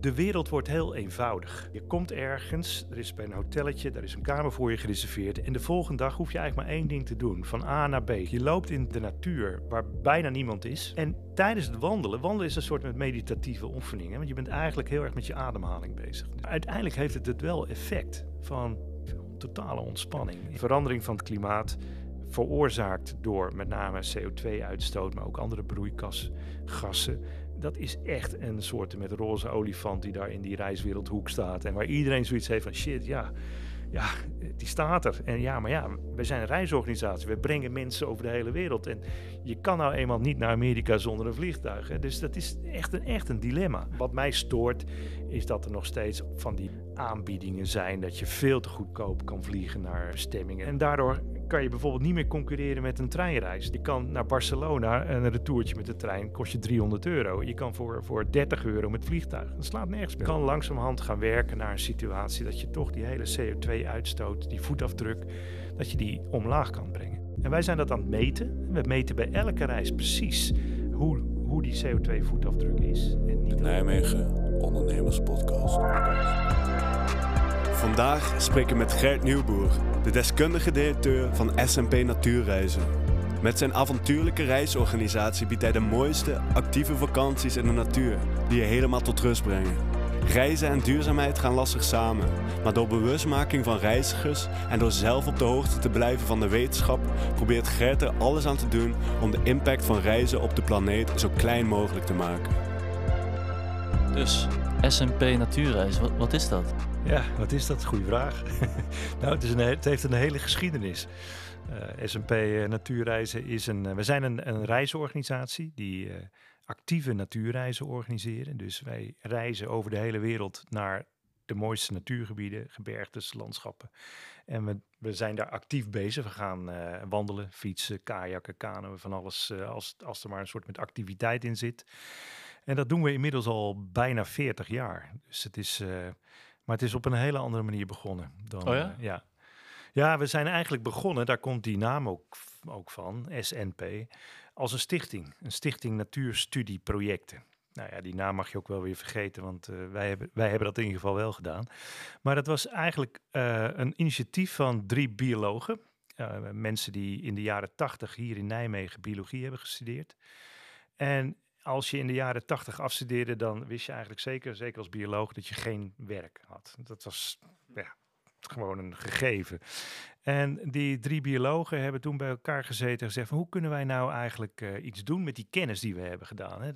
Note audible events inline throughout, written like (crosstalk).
De wereld wordt heel eenvoudig. Je komt ergens, er is bij een hotelletje, daar is een kamer voor je gereserveerd. En de volgende dag hoef je eigenlijk maar één ding te doen: van A naar B. Je loopt in de natuur waar bijna niemand is. En tijdens het wandelen, wandelen is een soort met meditatieve oefeningen, want je bent eigenlijk heel erg met je ademhaling bezig. uiteindelijk heeft het het wel effect van totale ontspanning. Verandering van het klimaat veroorzaakt door met name CO2-uitstoot, maar ook andere broeikasgassen dat is echt een soort met roze olifant die daar in die reiswereldhoek staat. En waar iedereen zoiets heeft van shit, ja, ja, die staat er. En ja, maar ja, we zijn een reisorganisatie. We brengen mensen over de hele wereld. En je kan nou eenmaal niet naar Amerika zonder een vliegtuig. Hè? Dus dat is echt een, echt een dilemma. Wat mij stoort, is dat er nog steeds van die aanbiedingen zijn dat je veel te goedkoop kan vliegen naar stemmingen. En daardoor kan je bijvoorbeeld niet meer concurreren met een treinreis. Je kan naar Barcelona een retourtje met de trein kost je 300 euro. Je kan voor, voor 30 euro met vliegtuig. Dat slaat nergens meer. Je kan langzamerhand gaan werken naar een situatie dat je toch die hele CO2-uitstoot, die voetafdruk, dat je die omlaag kan brengen. En wij zijn dat aan het meten. We meten bij elke reis precies hoe, hoe die CO2-voetafdruk is. En niet de Nijmegen Ondernemers Podcast. Vandaag spreken we met Gert Nieuwboer, de deskundige directeur van SMP Natuurreizen. Met zijn avontuurlijke reisorganisatie biedt hij de mooiste, actieve vakanties in de natuur, die je helemaal tot rust brengen. Reizen en duurzaamheid gaan lastig samen, maar door bewustmaking van reizigers en door zelf op de hoogte te blijven van de wetenschap, probeert Gert er alles aan te doen om de impact van reizen op de planeet zo klein mogelijk te maken. Dus SMP Natuurreizen, wat, wat is dat? Ja, wat is dat? Goeie vraag. (laughs) nou, het, is een, het heeft een hele geschiedenis. Uh, eh, SMP uh, Natuurreizen is een. Uh, we zijn een, een reisorganisatie die actieve natuurreizen organiseren. Dus wij reizen over de hele wereld naar de mooiste natuurgebieden, gebergtes, landschappen. En we, we zijn daar actief bezig. We gaan wandelen, fietsen, kajakken, kanoën, van alles als, als er maar een soort met activiteit in zit. En dat doen we inmiddels al bijna 40 jaar. Dus het is maar het is op een hele andere manier begonnen. Dan, oh ja? Ja. Ja, we zijn eigenlijk begonnen, daar komt die naam ook, ook van, SNP, als een stichting. Een stichting Natuurstudieprojecten. Nou ja, die naam mag je ook wel weer vergeten, want uh, wij, hebben, wij hebben dat in ieder geval wel gedaan. Maar dat was eigenlijk uh, een initiatief van drie biologen. mensen die in de jaren tachtig hier in Nijmegen biologie hebben gestudeerd. En als je in de jaren tachtig afstudeerde, dan wist je eigenlijk zeker, zeker als bioloog, dat je geen werk had. Dat was gewoon een gegeven. En die drie biologen hebben toen bij elkaar gezeten en gezegd: hoe kunnen wij nou eigenlijk uh, iets doen met die kennis die we hebben gedaan? Hè?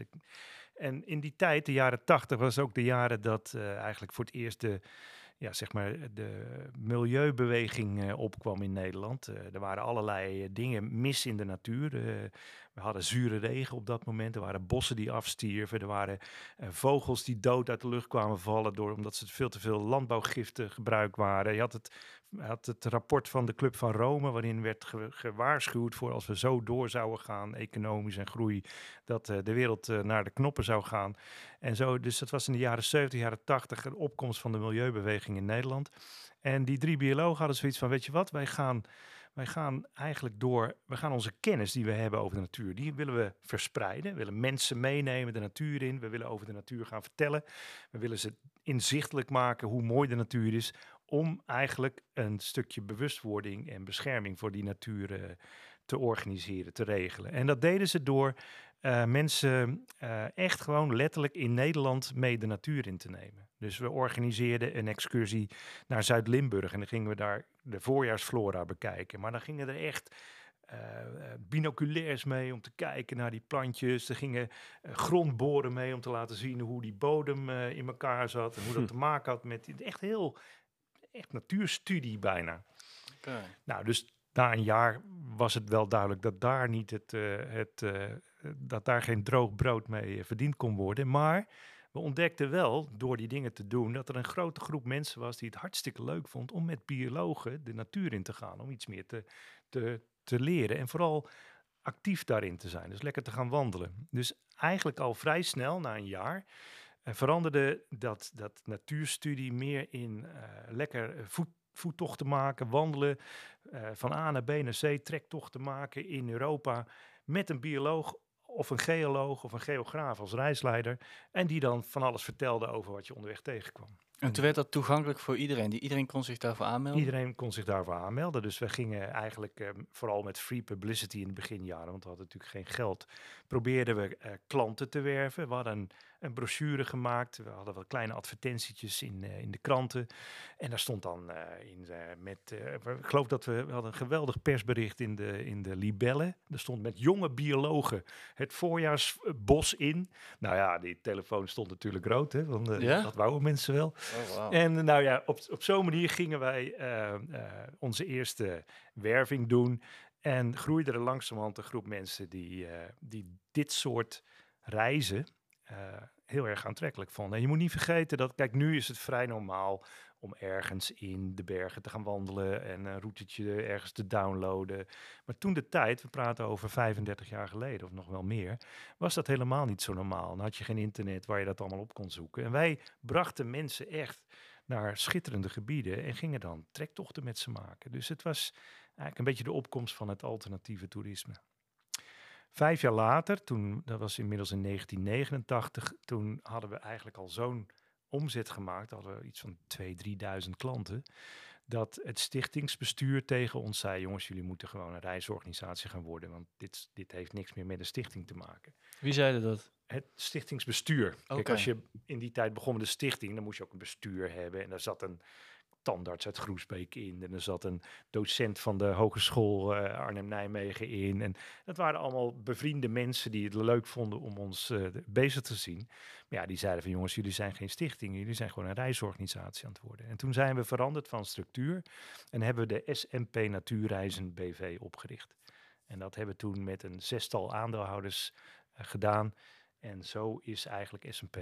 En in die tijd, de jaren tachtig, was ook de jaren dat uh, eigenlijk voor het eerst de ja, zeg maar de milieubeweging uh, opkwam in Nederland. Uh, er waren allerlei dingen mis in de natuur. We hadden zure regen op dat moment. Er waren bossen die afstierven. Er waren vogels die dood uit de lucht kwamen vallen door, omdat ze veel te veel landbouwgiften gebruikt waren. Je had het, had het rapport van de Club van Rome, waarin werd ge gewaarschuwd voor als we zo door zouden gaan, economisch en groei, dat uh, de wereld uh, naar de knoppen zou gaan. En zo, dus dat was in de jaren 70, jaren 80 een opkomst van de milieubeweging in Nederland. En die drie biologen hadden zoiets van, weet je wat, wij gaan wij gaan eigenlijk door, we gaan onze kennis die we hebben over de natuur, die willen we verspreiden. We willen mensen meenemen de natuur in. We willen over de natuur gaan vertellen. We willen ze inzichtelijk maken hoe mooi de natuur is. Om eigenlijk een stukje bewustwording en bescherming voor die natuur uh, te organiseren, te regelen. En dat deden ze door uh, mensen uh, echt gewoon letterlijk in Nederland mee de natuur in te nemen. Dus we organiseerden een excursie naar Zuid-Limburg en dan gingen we daar de voorjaarsflora bekijken. Maar dan gingen er echt uh, binoculairs mee om te kijken naar die plantjes. Er gingen uh, grondboren mee om te laten zien hoe die bodem uh, in elkaar zat en hoe dat te maken had met echt heel echt natuurstudie bijna. Okay. Nou, dus na een jaar was het wel duidelijk dat daar niet het, het dat daar geen droog brood mee verdiend kon worden, maar we ontdekten wel, door die dingen te doen, dat er een grote groep mensen was die het hartstikke leuk vond om met biologen de natuur in te gaan, om iets meer te, te, te leren en vooral actief daarin te zijn, dus lekker te gaan wandelen. Dus eigenlijk al vrij snel, na een jaar, uh, veranderde dat, dat natuurstudie meer in uh, lekker voet, voettochten maken, wandelen, uh, van A naar B naar C, trektochten maken in Europa met een bioloog of een geoloog of een geograaf als reisleider. En die dan van alles vertelde over wat je onderweg tegenkwam. En toen werd dat toegankelijk voor iedereen. Die, iedereen kon zich daarvoor aanmelden? Iedereen kon zich daarvoor aanmelden. Dus we gingen eigenlijk eh, vooral met free publicity in de beginjaren, want we hadden natuurlijk geen geld, probeerden we eh, klanten te werven. We hadden een, een brochure gemaakt. We hadden wat kleine advertentietjes in, eh, in de kranten. En daar stond dan eh, in met, ik geloof dat we, we hadden een geweldig persbericht in de, in de Libelle. Er stond met jonge biologen het voorjaarsbos in. Nou ja, die telefoon stond natuurlijk rood, hè, want Ja? dat wouden mensen wel. Oh. En nou ja, op, op zo'n manier gingen wij eh, eh, onze eerste werving doen. En groeide er langzamerhand een groep mensen die, eh, die dit soort reizen heel erg aantrekkelijk vonden. En je moet niet vergeten dat, kijk, nu is het vrij normaal om ergens in de bergen te gaan wandelen en een routetje ergens te downloaden. Maar toen de tijd, we praten over 35 jaar geleden of nog wel meer, was dat helemaal niet zo normaal. Dan had je geen internet waar je dat allemaal op kon zoeken. En wij brachten mensen echt naar schitterende gebieden en gingen dan trektochten met ze maken. Dus het was eigenlijk een beetje de opkomst van het alternatieve toerisme. Vijf jaar later, toen, dat was inmiddels in 1989, toen hadden we eigenlijk al zo'n omzet gemaakt, hadden we iets van 2.000, 3.000 klanten, dat het stichtingsbestuur tegen ons zei, jongens, jullie moeten gewoon een reisorganisatie gaan worden, want dit, dit heeft niks meer met een stichting te maken. Wie zeiden dat? Het stichtingsbestuur. Kijk, als je in die tijd begon met een stichting, dan moest je ook een bestuur hebben. En daar zat een tandarts uit Groesbeek in. En er zat een docent van de Hogeschool eh, Arnhem-Nijmegen in. En dat waren allemaal bevriende mensen die het leuk vonden om ons eh, bezig te zien. Maar ja, die zeiden van jongens, jullie zijn geen stichting. Jullie zijn gewoon een reisorganisatie aan het worden. En toen zijn we veranderd van structuur. En hebben we de SMP Natuurreizen BV opgericht. En dat hebben we toen met een zestal aandeelhouders eh, gedaan. En zo is eigenlijk SMP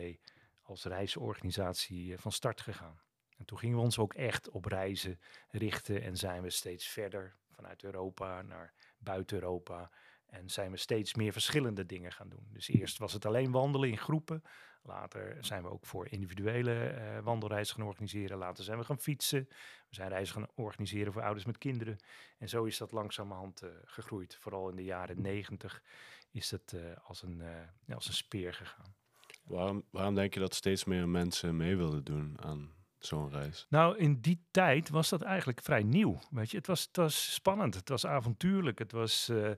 als reisorganisatie van start gegaan. En toen gingen we ons ook echt op reizen richten en zijn we steeds verder vanuit Europa naar buiten Europa. En zijn we steeds meer verschillende dingen gaan doen. Dus eerst was het alleen wandelen in groepen. Later zijn we ook voor individuele eh, wandelreizen gaan organiseren. Later zijn we gaan fietsen. We zijn reizen gaan organiseren voor ouders met kinderen. En zo is dat langzamerhand eh, gegroeid. Vooral in de jaren negentig is het eh, als, een, als een speer gegaan. Waarom, waarom denk je dat steeds meer mensen mee wilden doen aan zo'n reis? Nou, in die tijd was dat eigenlijk vrij nieuw. Weet je, het was, het was spannend, het was avontuurlijk. Het was, eh, eh,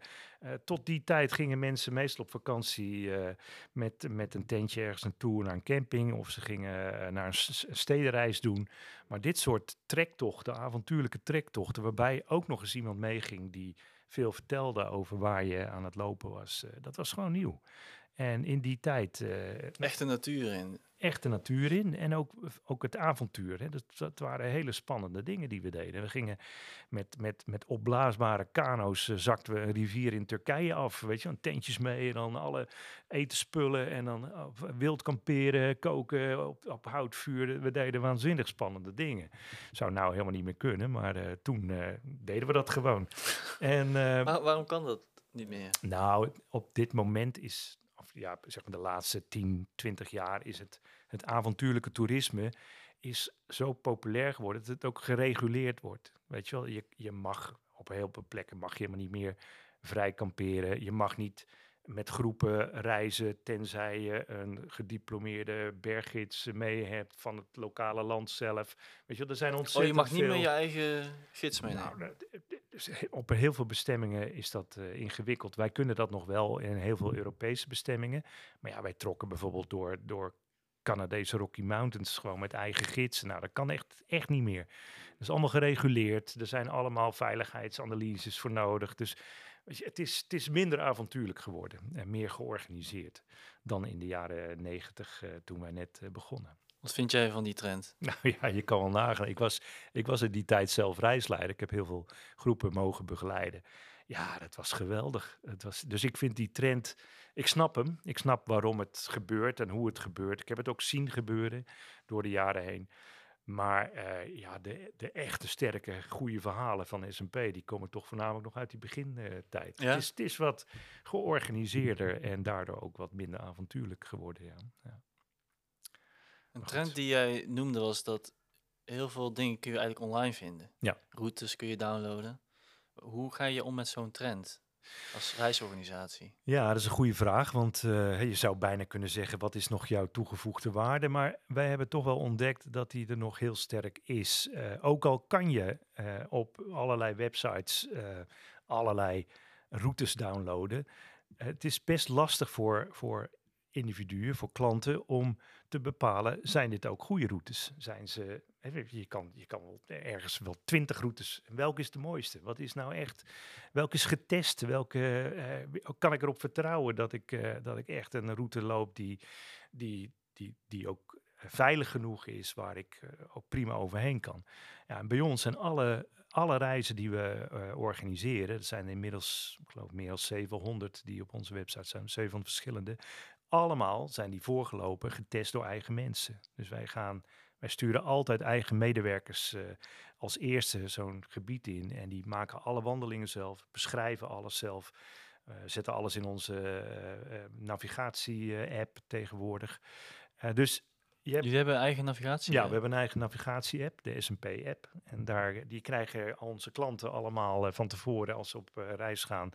tot die tijd gingen mensen meestal op vakantie eh, met, met een tentje ergens naartoe naar een camping of ze gingen naar een stedenreis doen. Maar dit soort trektochten, avontuurlijke trektochten, waarbij ook nog eens iemand meeging die veel vertelde over waar je aan het lopen was, dat was gewoon nieuw. En in die tijd eh, Echte natuur in. echt de natuur in en ook, ook het avontuur. Hè. Dat, dat waren hele spannende dingen die we deden. We gingen met, met, met opblaasbare kano's, eh, zakten we een rivier in Turkije af. Weet je, wel, tentjes mee en dan alle etenspullen en dan eh, wild kamperen, koken op, op houtvuur. We deden waanzinnig spannende dingen. Zou nou helemaal niet meer kunnen, maar toen deden we dat gewoon. en, Waar- waarom kan dat niet meer? nou, op dit moment is, ja, zeg maar de laatste 10, 20 jaar is het, het avontuurlijke toerisme is zo populair geworden dat het ook gereguleerd wordt. Weet je wel, je, je mag op heel veel plekken mag je helemaal niet meer vrij kamperen. Je mag niet met groepen reizen tenzij je een gediplomeerde berggids mee hebt van het lokale land zelf. Weet je wel, er zijn Oh, ontzettend je mag niet veel... meer je eigen gids meenemen. Nou, dus he- op heel veel bestemmingen is dat eh, ingewikkeld. Wij kunnen dat nog wel in heel veel Europese bestemmingen. Maar ja, wij trokken bijvoorbeeld door, door Canadese Rocky Mountains gewoon met eigen gids. Nou, dat kan echt, echt niet meer. Dat is allemaal gereguleerd. Er zijn allemaal veiligheidsanalyses voor nodig. Dus het, is, het is minder avontuurlijk geworden en meer georganiseerd dan in de jaren negentig eh, toen wij net eh, begonnen. Wat vind jij van die trend? (laughs) Nou ja, je kan wel nagaan. Ik was, ik was in die tijd zelf reisleider. Ik heb heel veel groepen mogen begeleiden. Ja, dat was geweldig. Het was, dus ik vind die trend, ik snap hem. Ik snap waarom het gebeurt en hoe het gebeurt. Ik heb het ook zien gebeuren door de jaren heen. Maar eh, ja, de, de echte sterke, goede verhalen van S&P, die komen toch voornamelijk nog uit die begintijd. Ja? Het, is, het is wat georganiseerder en daardoor ook wat minder avontuurlijk geworden. Ja. Ja. Een trend die jij noemde was dat heel veel dingen kun je eigenlijk online vinden. Ja. Routes kun je downloaden. Hoe ga je om met zo'n trend? als reisorganisatie? Ja, dat is een goede vraag, want uh, je zou bijna kunnen zeggen, wat is nog jouw toegevoegde waarde? Maar wij hebben toch wel ontdekt dat die er nog heel sterk is. Uh, ook al kan je uh, op allerlei websites allerlei routes downloaden. het is best lastig voor, voor individuen, voor klanten, om te bepalen, zijn dit ook goede routes? Zijn ze, je kan, je kan wel ergens wel twintig routes. Welke is de mooiste? Wat is nou echt, welke is getest? Welke, eh, kan ik erop vertrouwen dat ik, eh, dat ik echt een route loop die, die, die, die ook veilig genoeg is, waar ik uh, ook prima overheen kan. Ja, en bij ons zijn alle, alle reizen die we organiseren, dat zijn inmiddels, ik geloof meer dan 700 die op onze website zijn, 700 verschillende, allemaal zijn die voorgelopen, getest door eigen mensen. Dus wij gaan, wij sturen altijd eigen medewerkers uh, als eerste zo'n gebied in. En die maken alle wandelingen zelf, beschrijven alles zelf. Uh, zetten alles in onze uh, navigatie-app tegenwoordig. dus je hebt, Jullie hebben een eigen navigatie? Ja, we hebben een eigen navigatie-app, de SMP-app. En daar, die krijgen onze klanten allemaal van tevoren als ze op reis gaan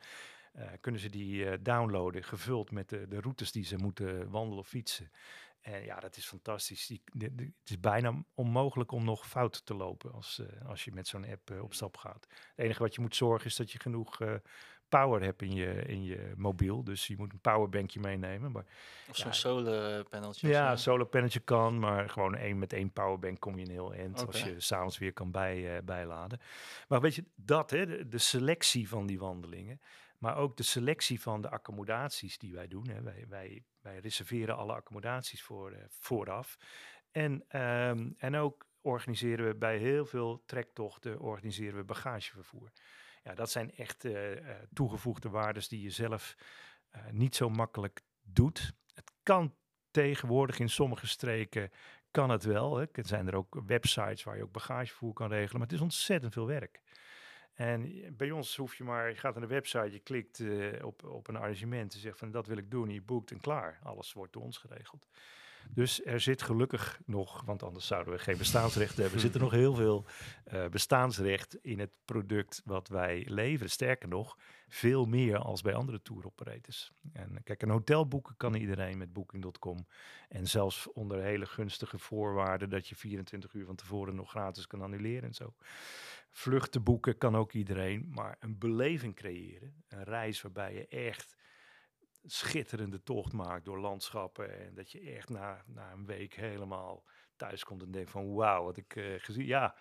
kunnen ze die uh, downloaden, gevuld met de, de routes die ze moeten wandelen of fietsen. En ja, dat is fantastisch. Die, het is bijna onmogelijk om nog fout te lopen als, uh, als je met zo'n app op stap gaat. Het enige wat je moet zorgen is dat je genoeg power hebt in je, in je mobiel. Dus je moet een powerbankje meenemen. Maar, of zo'n ja, solar paneltje. Ja, solar paneltje kan, maar gewoon één met één powerbank kom je een heel eind. Okay. Als je s'avonds weer kan bij, bijladen. Maar weet je, dat, hè, de, de selectie van die wandelingen. Maar ook de selectie van de accommodaties die wij doen. Hè. Wij, wij, wij reserveren alle accommodaties voor, uh, vooraf. En, um, en ook organiseren we bij heel veel trektochten organiseren we bagagevervoer. Ja, dat zijn echt uh, uh, toegevoegde waarden die je zelf niet zo makkelijk doet. Het kan tegenwoordig in sommige streken kan het wel. Hè. Er zijn er ook websites waar je ook bagagevervoer kan regelen, maar het is ontzettend veel werk. En bij ons hoef je maar, je gaat naar de website, je klikt uh, op, op een arrangement en zegt van dat wil ik doen, je boekt en klaar. Alles wordt door ons geregeld. Dus er zit gelukkig nog, want anders zouden we geen bestaansrecht hebben, er zit er nog heel veel uh, bestaansrecht in het product wat wij leveren. Sterker nog, veel meer als bij andere tour operators. En kijk, een hotel boeken kan iedereen met booking.com. En zelfs onder hele gunstige voorwaarden dat je 24 uur van tevoren nog gratis kan annuleren en zo. Vluchten boeken kan ook iedereen, maar een beleving creëren, een reis waarbij je echt schitterende tocht maakt door landschappen en dat je echt na, na een week helemaal thuis komt en denkt van wauw, wat ik uh, gezien, ja,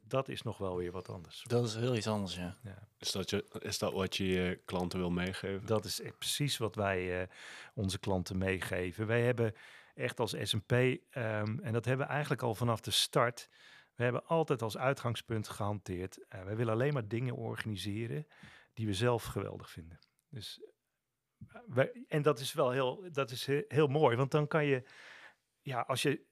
dat is nog wel weer wat anders. Dat is heel iets anders, ja. ja. Is, dat je, is dat wat je je klanten wil meegeven? Dat is precies wat wij uh, onze klanten meegeven. Wij hebben echt als S&P, um, en dat hebben we eigenlijk al vanaf de start, we hebben altijd als uitgangspunt gehanteerd. Uh, wij willen alleen maar dingen organiseren die we zelf geweldig vinden. Dus, en dat is wel heel, dat is heel, mooi, want dan kan je, ja, als je,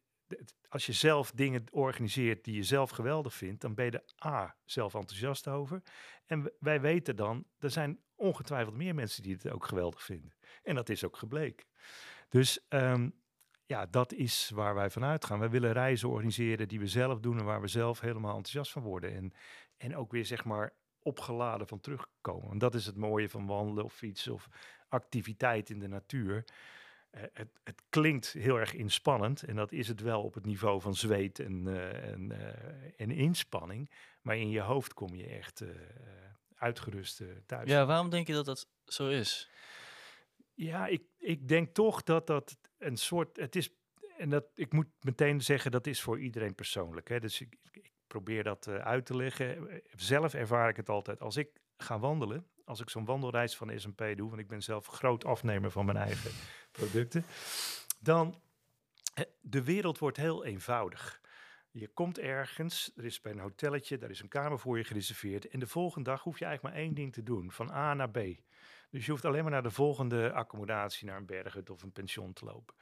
als je zelf dingen organiseert die je zelf geweldig vindt, dan ben je er A, zelf enthousiast over. En wij weten dan, er zijn ongetwijfeld meer mensen die het ook geweldig vinden. En dat is ook gebleken. Dus um, ja, dat is waar wij vanuit gaan. Wij willen reizen organiseren die we zelf doen en waar we zelf helemaal enthousiast van worden. En, en ook weer zeg maar opgeladen van terugkomen. En dat is het mooie van wandelen of fietsen of activiteit in de natuur. Uh, het, het, klinkt heel erg inspannend en dat is het wel op het niveau van zweet en, uh, en, uh, en, inspanning. Maar in je hoofd kom je echt uitgerust thuis. Ja, waarom denk je dat dat zo is? Ja, ik, ik denk toch dat dat een soort. Het is. En dat ik moet meteen zeggen, dat is voor iedereen persoonlijk. Hè? Dus ik, ik probeer dat uit te leggen. Zelf ervaar ik het altijd. Als ik ga wandelen, als ik zo'n wandelreis van SMP doe, want ik ben zelf groot afnemer van mijn eigen (laughs) producten, dan de wereld wordt heel eenvoudig. Je komt ergens, er is bij een hotelletje, daar is een kamer voor je gereserveerd. En de volgende dag hoef je eigenlijk maar één ding te doen, van A naar B. Dus je hoeft alleen maar naar de volgende accommodatie, naar een berghut of een pension te lopen.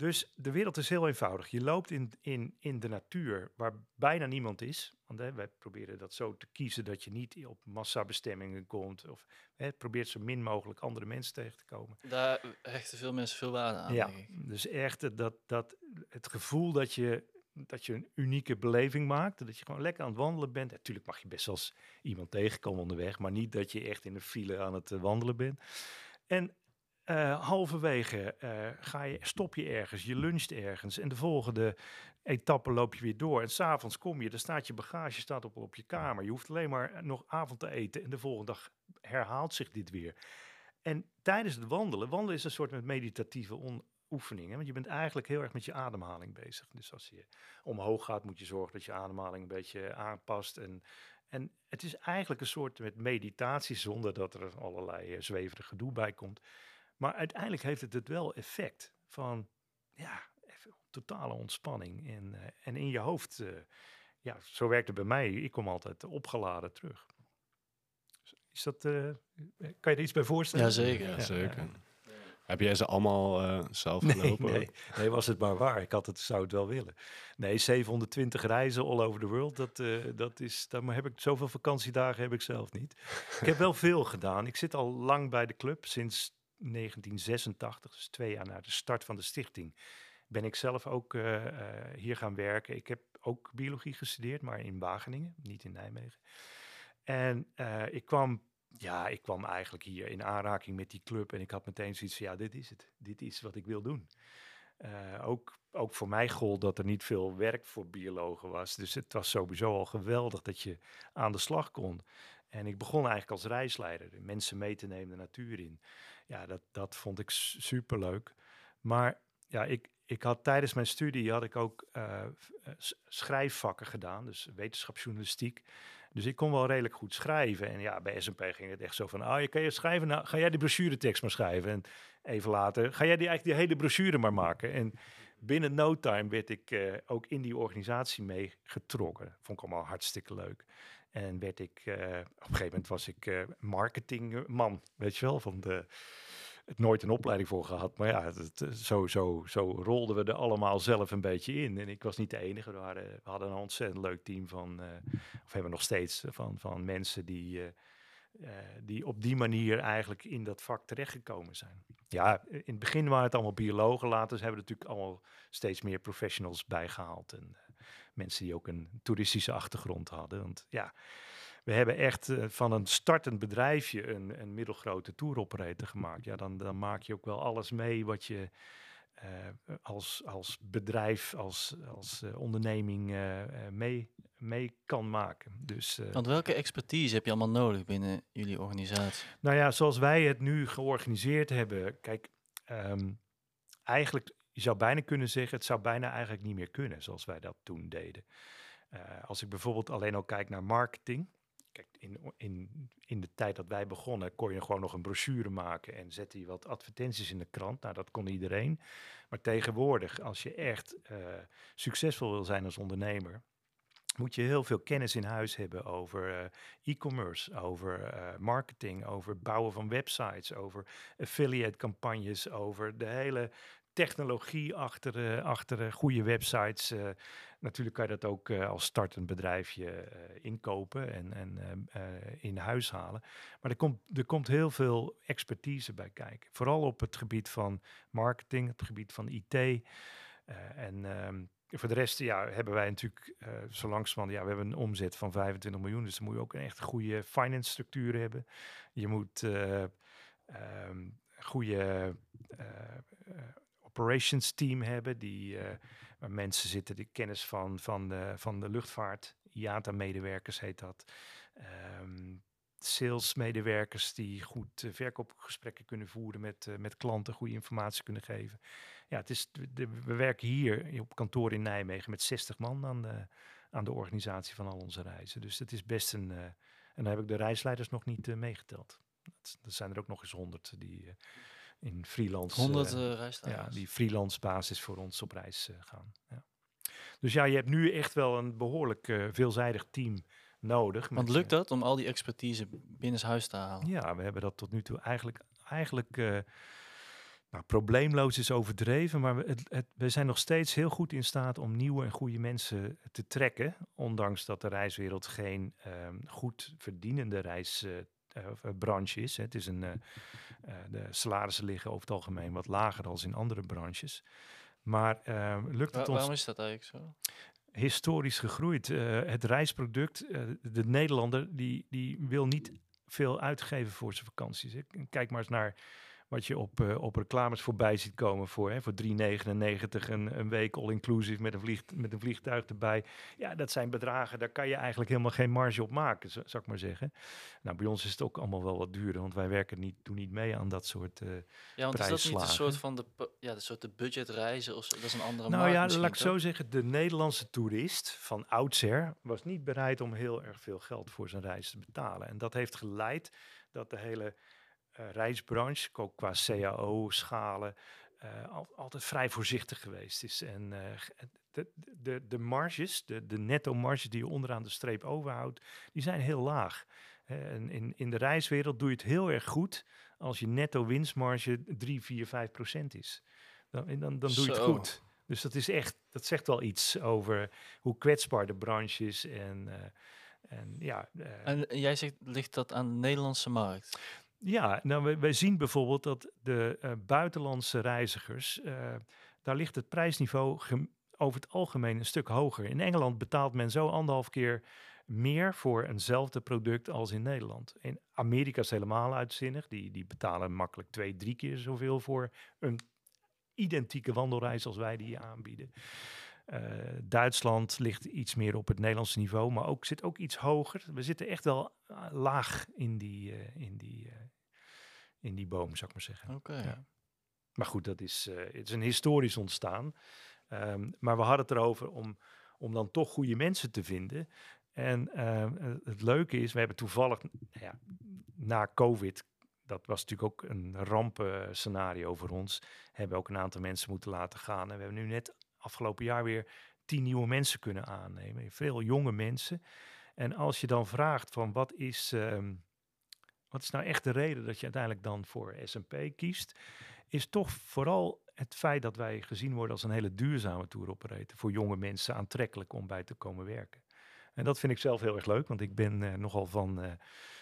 Dus de wereld is heel eenvoudig. Je loopt in, in, in de natuur waar bijna niemand is. Want hè, wij proberen dat zo te kiezen dat je niet op massabestemmingen komt. Of hè, probeert zo min mogelijk andere mensen tegen te komen. Daar hechten veel mensen veel waarde aan. Ja, dus echt dat, dat, het gevoel dat je dat je een unieke beleving maakt. Dat je gewoon lekker aan het wandelen bent. Natuurlijk mag je best wel eens iemand tegenkomen onderweg, maar niet dat je echt in een file aan het eh, wandelen bent. En uh, halverwege uh, ga je, stop je ergens, je luncht ergens en de volgende etappe loop je weer door. En s'avonds kom je, dan staat je bagage staat op, op je kamer. Je hoeft alleen maar nog avond te eten en de volgende dag herhaalt zich dit weer. En tijdens het wandelen, wandelen is een soort met meditatieve oefening. Want je bent eigenlijk heel erg met je ademhaling bezig. Dus als je omhoog gaat, moet je zorgen dat je ademhaling een beetje aanpast. En, en het is eigenlijk een soort met meditatie zonder dat er allerlei uh, zweverig gedoe bij komt. Maar uiteindelijk heeft het het wel effect van ja, even totale ontspanning. En, uh, en in je hoofd, uh, ja, zo werkt het bij mij. Ik kom altijd opgeladen terug. Is dat, uh, kan je er iets bij voorstellen? Jazeker. Ja, zeker. Heb jij ze allemaal zelf gelopen? Nee, nee, nee, was het maar waar. Ik had het, zou het wel willen. Nee, 720 reizen all over the world, dat, dat is, daar heb ik zoveel vakantiedagen heb ik zelf niet. ik heb wel veel gedaan. Ik zit al lang bij de club, sinds 1986, dus twee jaar na de start van de stichting. Ben ik zelf ook uh, hier gaan werken. Ik heb ook biologie gestudeerd, maar in Wageningen, niet in Nijmegen. En uh, ik kwam, ja, ik kwam eigenlijk hier in aanraking met die club en ik had meteen zoiets van, ja, dit is het. Dit is wat ik wil doen. Ook, ook voor mij gold dat er niet veel werk voor biologen was. Dus het was sowieso al geweldig dat je aan de slag kon. En ik begon eigenlijk als reisleider, mensen mee te nemen de natuur in. Ja, dat, dat vond ik superleuk. Maar ja, ik, ik had tijdens mijn studie had ik ook uh, schrijfvakken gedaan, dus wetenschapsjournalistiek. Dus ik kon wel redelijk goed schrijven. En ja, bij S&P ging het echt zo van, oh, je kan je schrijven, nou, ga jij die brochuretekst maar schrijven. En even later, ga jij die eigenlijk die hele brochure maar maken. En binnen no time werd ik uh, ook in die organisatie mee getrokken. Vond ik allemaal hartstikke leuk. En werd ik, uh, op een gegeven moment was ik uh, marketingman, weet je wel, van de het nooit een opleiding voor gehad. Maar ja, het, zo, zo, zo rolden we er allemaal zelf een beetje in. En ik was niet de enige. We, waren, we hadden een ontzettend leuk team van, uh, of hebben we nog steeds, van, van mensen die, die op die manier eigenlijk in dat vak terechtgekomen zijn. Ja, in het begin waren het allemaal biologen. Later hebben we natuurlijk allemaal steeds meer professionals bijgehaald. En mensen die ook een toeristische achtergrond hadden. Want ja, we hebben echt uh, van een startend bedrijfje een, een middelgrote touroperator gemaakt. Ja, dan, dan maak je ook wel alles mee wat je uh, als, als bedrijf, als, als uh, onderneming mee, mee kan maken. Dus, Want welke expertise heb je allemaal nodig binnen jullie organisatie? Nou ja, zoals wij het nu georganiseerd hebben. Kijk, um, eigenlijk, je zou bijna kunnen zeggen, het zou bijna eigenlijk niet meer kunnen zoals wij dat toen deden. als ik bijvoorbeeld alleen al kijk naar marketing. Kijk, in, in, in de tijd dat wij begonnen, kon je gewoon nog een brochure maken en zette je wat advertenties in de krant. Nou, dat kon iedereen. Maar tegenwoordig, als je echt uh, succesvol wil zijn als ondernemer, moet je heel veel kennis in huis hebben over uh, e-commerce, over marketing, over bouwen van websites, over affiliate campagnes, over de hele technologie achter, uh, achter goede websites. Uh, natuurlijk kan je dat ook als startend bedrijfje inkopen en, en in huis halen. Maar er komt, er komt heel veel expertise bij kijken. Vooral op het gebied van marketing, het gebied van IT. en um, voor de rest ja, hebben wij natuurlijk uh, zo langzamerhand, ja, we hebben een omzet van 25 miljoen. Dus dan moet je ook een echt goede finance structuur hebben. Je moet uh, goede operations team hebben, die, uh, waar mensen zitten die kennis van, van, de, van de luchtvaart, IATA-medewerkers heet dat. Um, salesmedewerkers die goed uh, verkoopgesprekken kunnen voeren met, uh, met klanten, goede informatie kunnen geven. Ja, het is, de, we werken hier op kantoor in Nijmegen met 60 man aan de, aan de organisatie van al onze reizen. Dus het is best een. en dan heb ik de reisleiders nog niet meegeteld. Er zijn er ook nog eens honderd die in freelance. 100 reisleiders. Ja, die freelance basis voor ons op reis uh, gaan. Ja. Dus ja, je hebt nu echt wel een behoorlijk uh, veelzijdig team nodig. Want lukt dat om al die expertise binnenshuis te halen? Ja, we hebben dat tot nu toe eigenlijk, eigenlijk nou, probleemloos is overdreven, maar we, het, het, we zijn nog steeds heel goed in staat om nieuwe en goede mensen te trekken. Ondanks dat de reiswereld geen um, goed verdienende reis uh, branche is. Hè. Het is een, uh, uh, de salarissen liggen over het algemeen wat lager dan in andere branches. Maar ehm, lukt Wa- het ons waarom is dat eigenlijk zo? historisch gegroeid. Eh, het reisproduct, eh, de Nederlander, die, die wil niet veel uitgeven voor zijn vakanties. Kijk maar eens naar wat je op, eh, op reclames voorbij ziet komen voor, hè, voor 3,99 een, een week all-inclusive met, een vlieg, met een vliegtuig erbij. Ja, dat zijn bedragen, daar kan je eigenlijk helemaal geen marge op maken, zo- zou ik maar zeggen. Nou, bij ons is het ook allemaal wel wat duurder, want wij werken niet, doen niet mee aan dat soort... eh, Ja, want is dat niet een soort van de, ja, de soort de budgetreizen of zo? Dat is een andere Nou ja, laat ik zo zeggen, de Nederlandse toerist van oudsher was niet bereid om heel erg veel geld voor zijn reis te betalen. En dat heeft geleid dat de hele reisbranche, ook qua CAO-schalen, eh, al- altijd vrij voorzichtig geweest is. En eh, de, de, de marges, de, de netto marges die je onderaan de streep overhoudt, die zijn heel laag. Eh, En in, in de reiswereld doe je het heel erg goed als je netto winstmarge 3, 4, 5 procent is. Dan, dan, dan doe je het goed. Dus dat is echt, dat zegt wel iets over hoe kwetsbaar de branche is. En, eh, en ja, eh, En jij zegt, ligt dat aan de Nederlandse markt? Ja, nou, wij, zien bijvoorbeeld dat de eh, buitenlandse reizigers, eh, daar ligt het prijsniveau over het algemeen een stuk hoger. In Engeland betaalt men zo anderhalf keer meer voor eenzelfde product als in Nederland. In Amerika is helemaal uitzinnig. Die, die betalen makkelijk twee, drie keer zoveel voor een identieke wandelreis als wij die aanbieden. Eh, Duitsland ligt iets meer op het Nederlandse niveau, maar ook, zit ook iets hoger. We zitten echt wel eh, laag in die, eh, in, die, in die boom, zou ik maar zeggen. Oké. Ja. Maar goed, dat is, het is een historisch ontstaan. Ehm, maar we hadden het erover om, om dan toch goede mensen te vinden. En ehm, eh, het leuke is, we hebben toevallig nou ja, na COVID, dat was natuurlijk ook een rampenscenario voor ons, hebben we ook een aantal mensen moeten laten gaan. En we hebben nu net afgelopen jaar weer tien nieuwe mensen kunnen aannemen. Veel jonge mensen. En als je dan vraagt van wat is, ehm, wat is nou echt de reden dat je uiteindelijk dan voor S&P kiest, is toch vooral het feit dat wij gezien worden als een hele duurzame tour operator. Voor jonge mensen aantrekkelijk om bij te komen werken. En dat vind ik zelf heel erg leuk, want ik ben eh, nogal van eh,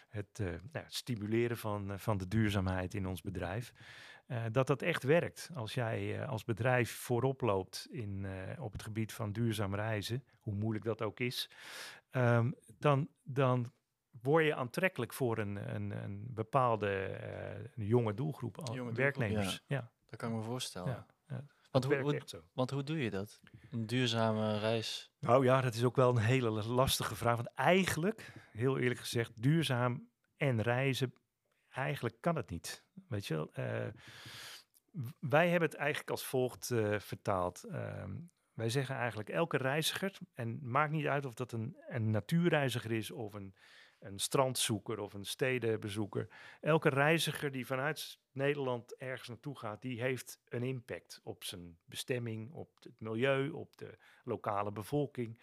het, eh, nou, het stimuleren van, van de duurzaamheid in ons bedrijf. Eh, dat dat echt werkt. Als jij eh, als bedrijf voorop loopt in, eh, op het gebied van duurzaam reizen, hoe moeilijk dat ook is, ehm, dan, dan word je aantrekkelijk voor een, een, een bepaalde een jonge doelgroep, al- Jonge doelgroep, werknemers. Ja, Dat kan ik me voorstellen. ja, ja, want, hoe, hoe, want hoe doe je dat? Een duurzame reis? Nou ja, dat is ook wel een hele lastige vraag. Want eigenlijk, heel eerlijk gezegd, duurzaam en reizen, eigenlijk kan het niet. Weet je wel? Eh, wij hebben het eigenlijk als volgt eh, vertaald. Ehm, wij zeggen eigenlijk elke reiziger, en maakt niet uit of dat een, een natuurreiziger is of een, een strandzoeker of een stedenbezoeker. Elke reiziger die vanuit Nederland ergens naartoe gaat, die heeft een impact op zijn bestemming, op het milieu, op de lokale bevolking.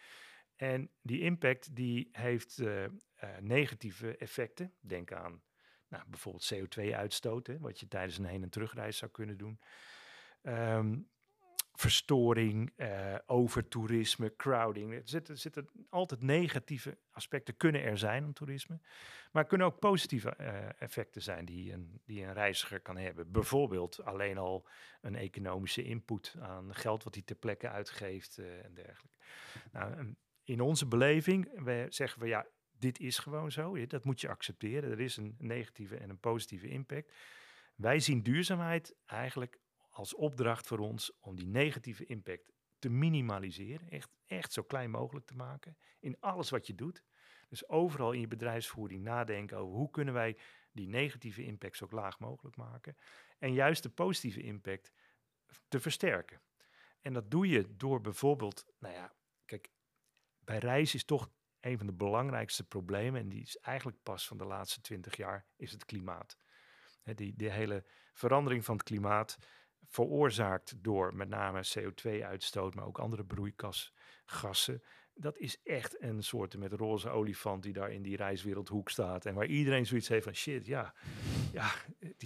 En die impact die heeft eh, negatieve effecten. Denk aan nou, bijvoorbeeld CO2-uitstoot, hè, wat je tijdens een heen- en terugreis zou kunnen doen. Ehm, verstoring, eh overtoerisme, crowding. Er zitten, altijd negatieve aspecten kunnen er zijn aan toerisme. Maar kunnen ook positieve eh, effecten zijn die een, die een reiziger kan hebben. Bijvoorbeeld alleen al een economische input aan geld wat hij ter plekke uitgeeft eh, en dergelijke. Nou, in onze beleving zeggen we ja, dit is gewoon zo. Dat moet je accepteren. Er is een negatieve en een positieve impact. Wij zien duurzaamheid eigenlijk als opdracht voor ons om die negatieve impact te minimaliseren. Echt, echt zo klein mogelijk te maken in alles wat je doet. Dus overal in je bedrijfsvoering nadenken over hoe kunnen wij die negatieve impact zo laag mogelijk maken. En juist de positieve impact te versterken. En dat doe je door bijvoorbeeld, nou ja, kijk, bij reis is toch een van de belangrijkste problemen, en die is eigenlijk pas van de laatste twintig jaar, is het klimaat. Die, die hele verandering van het klimaat, veroorzaakt door met name CO2-uitstoot, maar ook andere broeikasgassen. Dat is echt een soort met roze olifant die daar in die reiswereldhoek staat. En waar iedereen zoiets heeft van shit, ja, ja,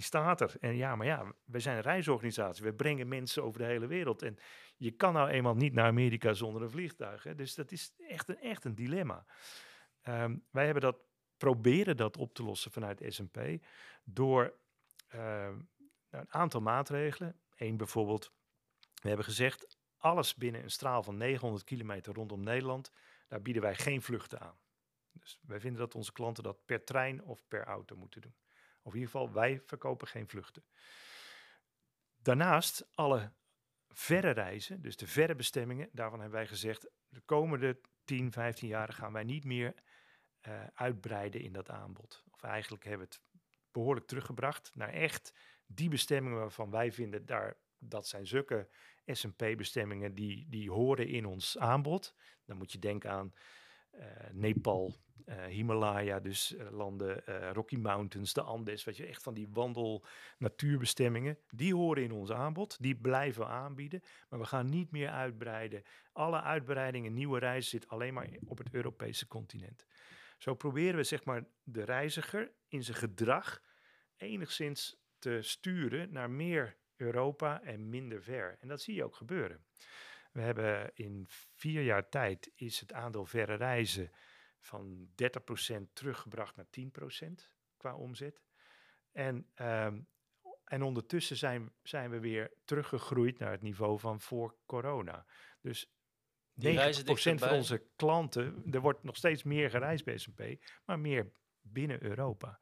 die staat er. En ja, maar ja, we zijn een reisorganisatie. We brengen mensen over de hele wereld. En je kan nou eenmaal niet naar Amerika zonder een vliegtuig. Hè? Dus dat is echt een, echt een dilemma. Ehm, wij hebben dat, proberen dat op te lossen vanuit S&P door ehm, nou, een aantal maatregelen. Eén bijvoorbeeld We hebben gezegd, alles binnen een straal van 900 kilometer rondom Nederland, daar bieden wij geen vluchten aan. Dus wij vinden dat onze klanten dat per trein of per auto moeten doen. Of in ieder geval, wij verkopen geen vluchten. Daarnaast alle verre reizen, dus de verre bestemmingen, daarvan hebben wij gezegd, de komende 10, 15 jaar gaan wij niet meer uh, uitbreiden in dat aanbod. Of eigenlijk hebben we het behoorlijk teruggebracht naar echt die bestemmingen waarvan wij vinden, daar, dat zijn zulke S&P-bestemmingen die, die horen in ons aanbod. Dan moet je denken aan Nepal, uh, Himalaya, dus uh, landen, Rocky Mountains, de Andes, weet je, echt van die wandel natuurbestemmingen, die horen in ons aanbod, die blijven aanbieden, maar we gaan niet meer uitbreiden. Alle uitbreidingen, nieuwe reizen zitten alleen maar op het Europese continent. Zo proberen we zeg maar de reiziger in zijn gedrag enigszins te sturen naar meer Europa en minder ver. En dat zie je ook gebeuren. We hebben in vier jaar tijd is het aandeel verre reizen van 30% teruggebracht naar 10% qua omzet. En, um, en ondertussen zijn, zijn we weer teruggegroeid naar het niveau van voor corona. Dus 90% van onze klanten, er wordt nog steeds meer gereisd bij S&P, maar meer binnen Europa.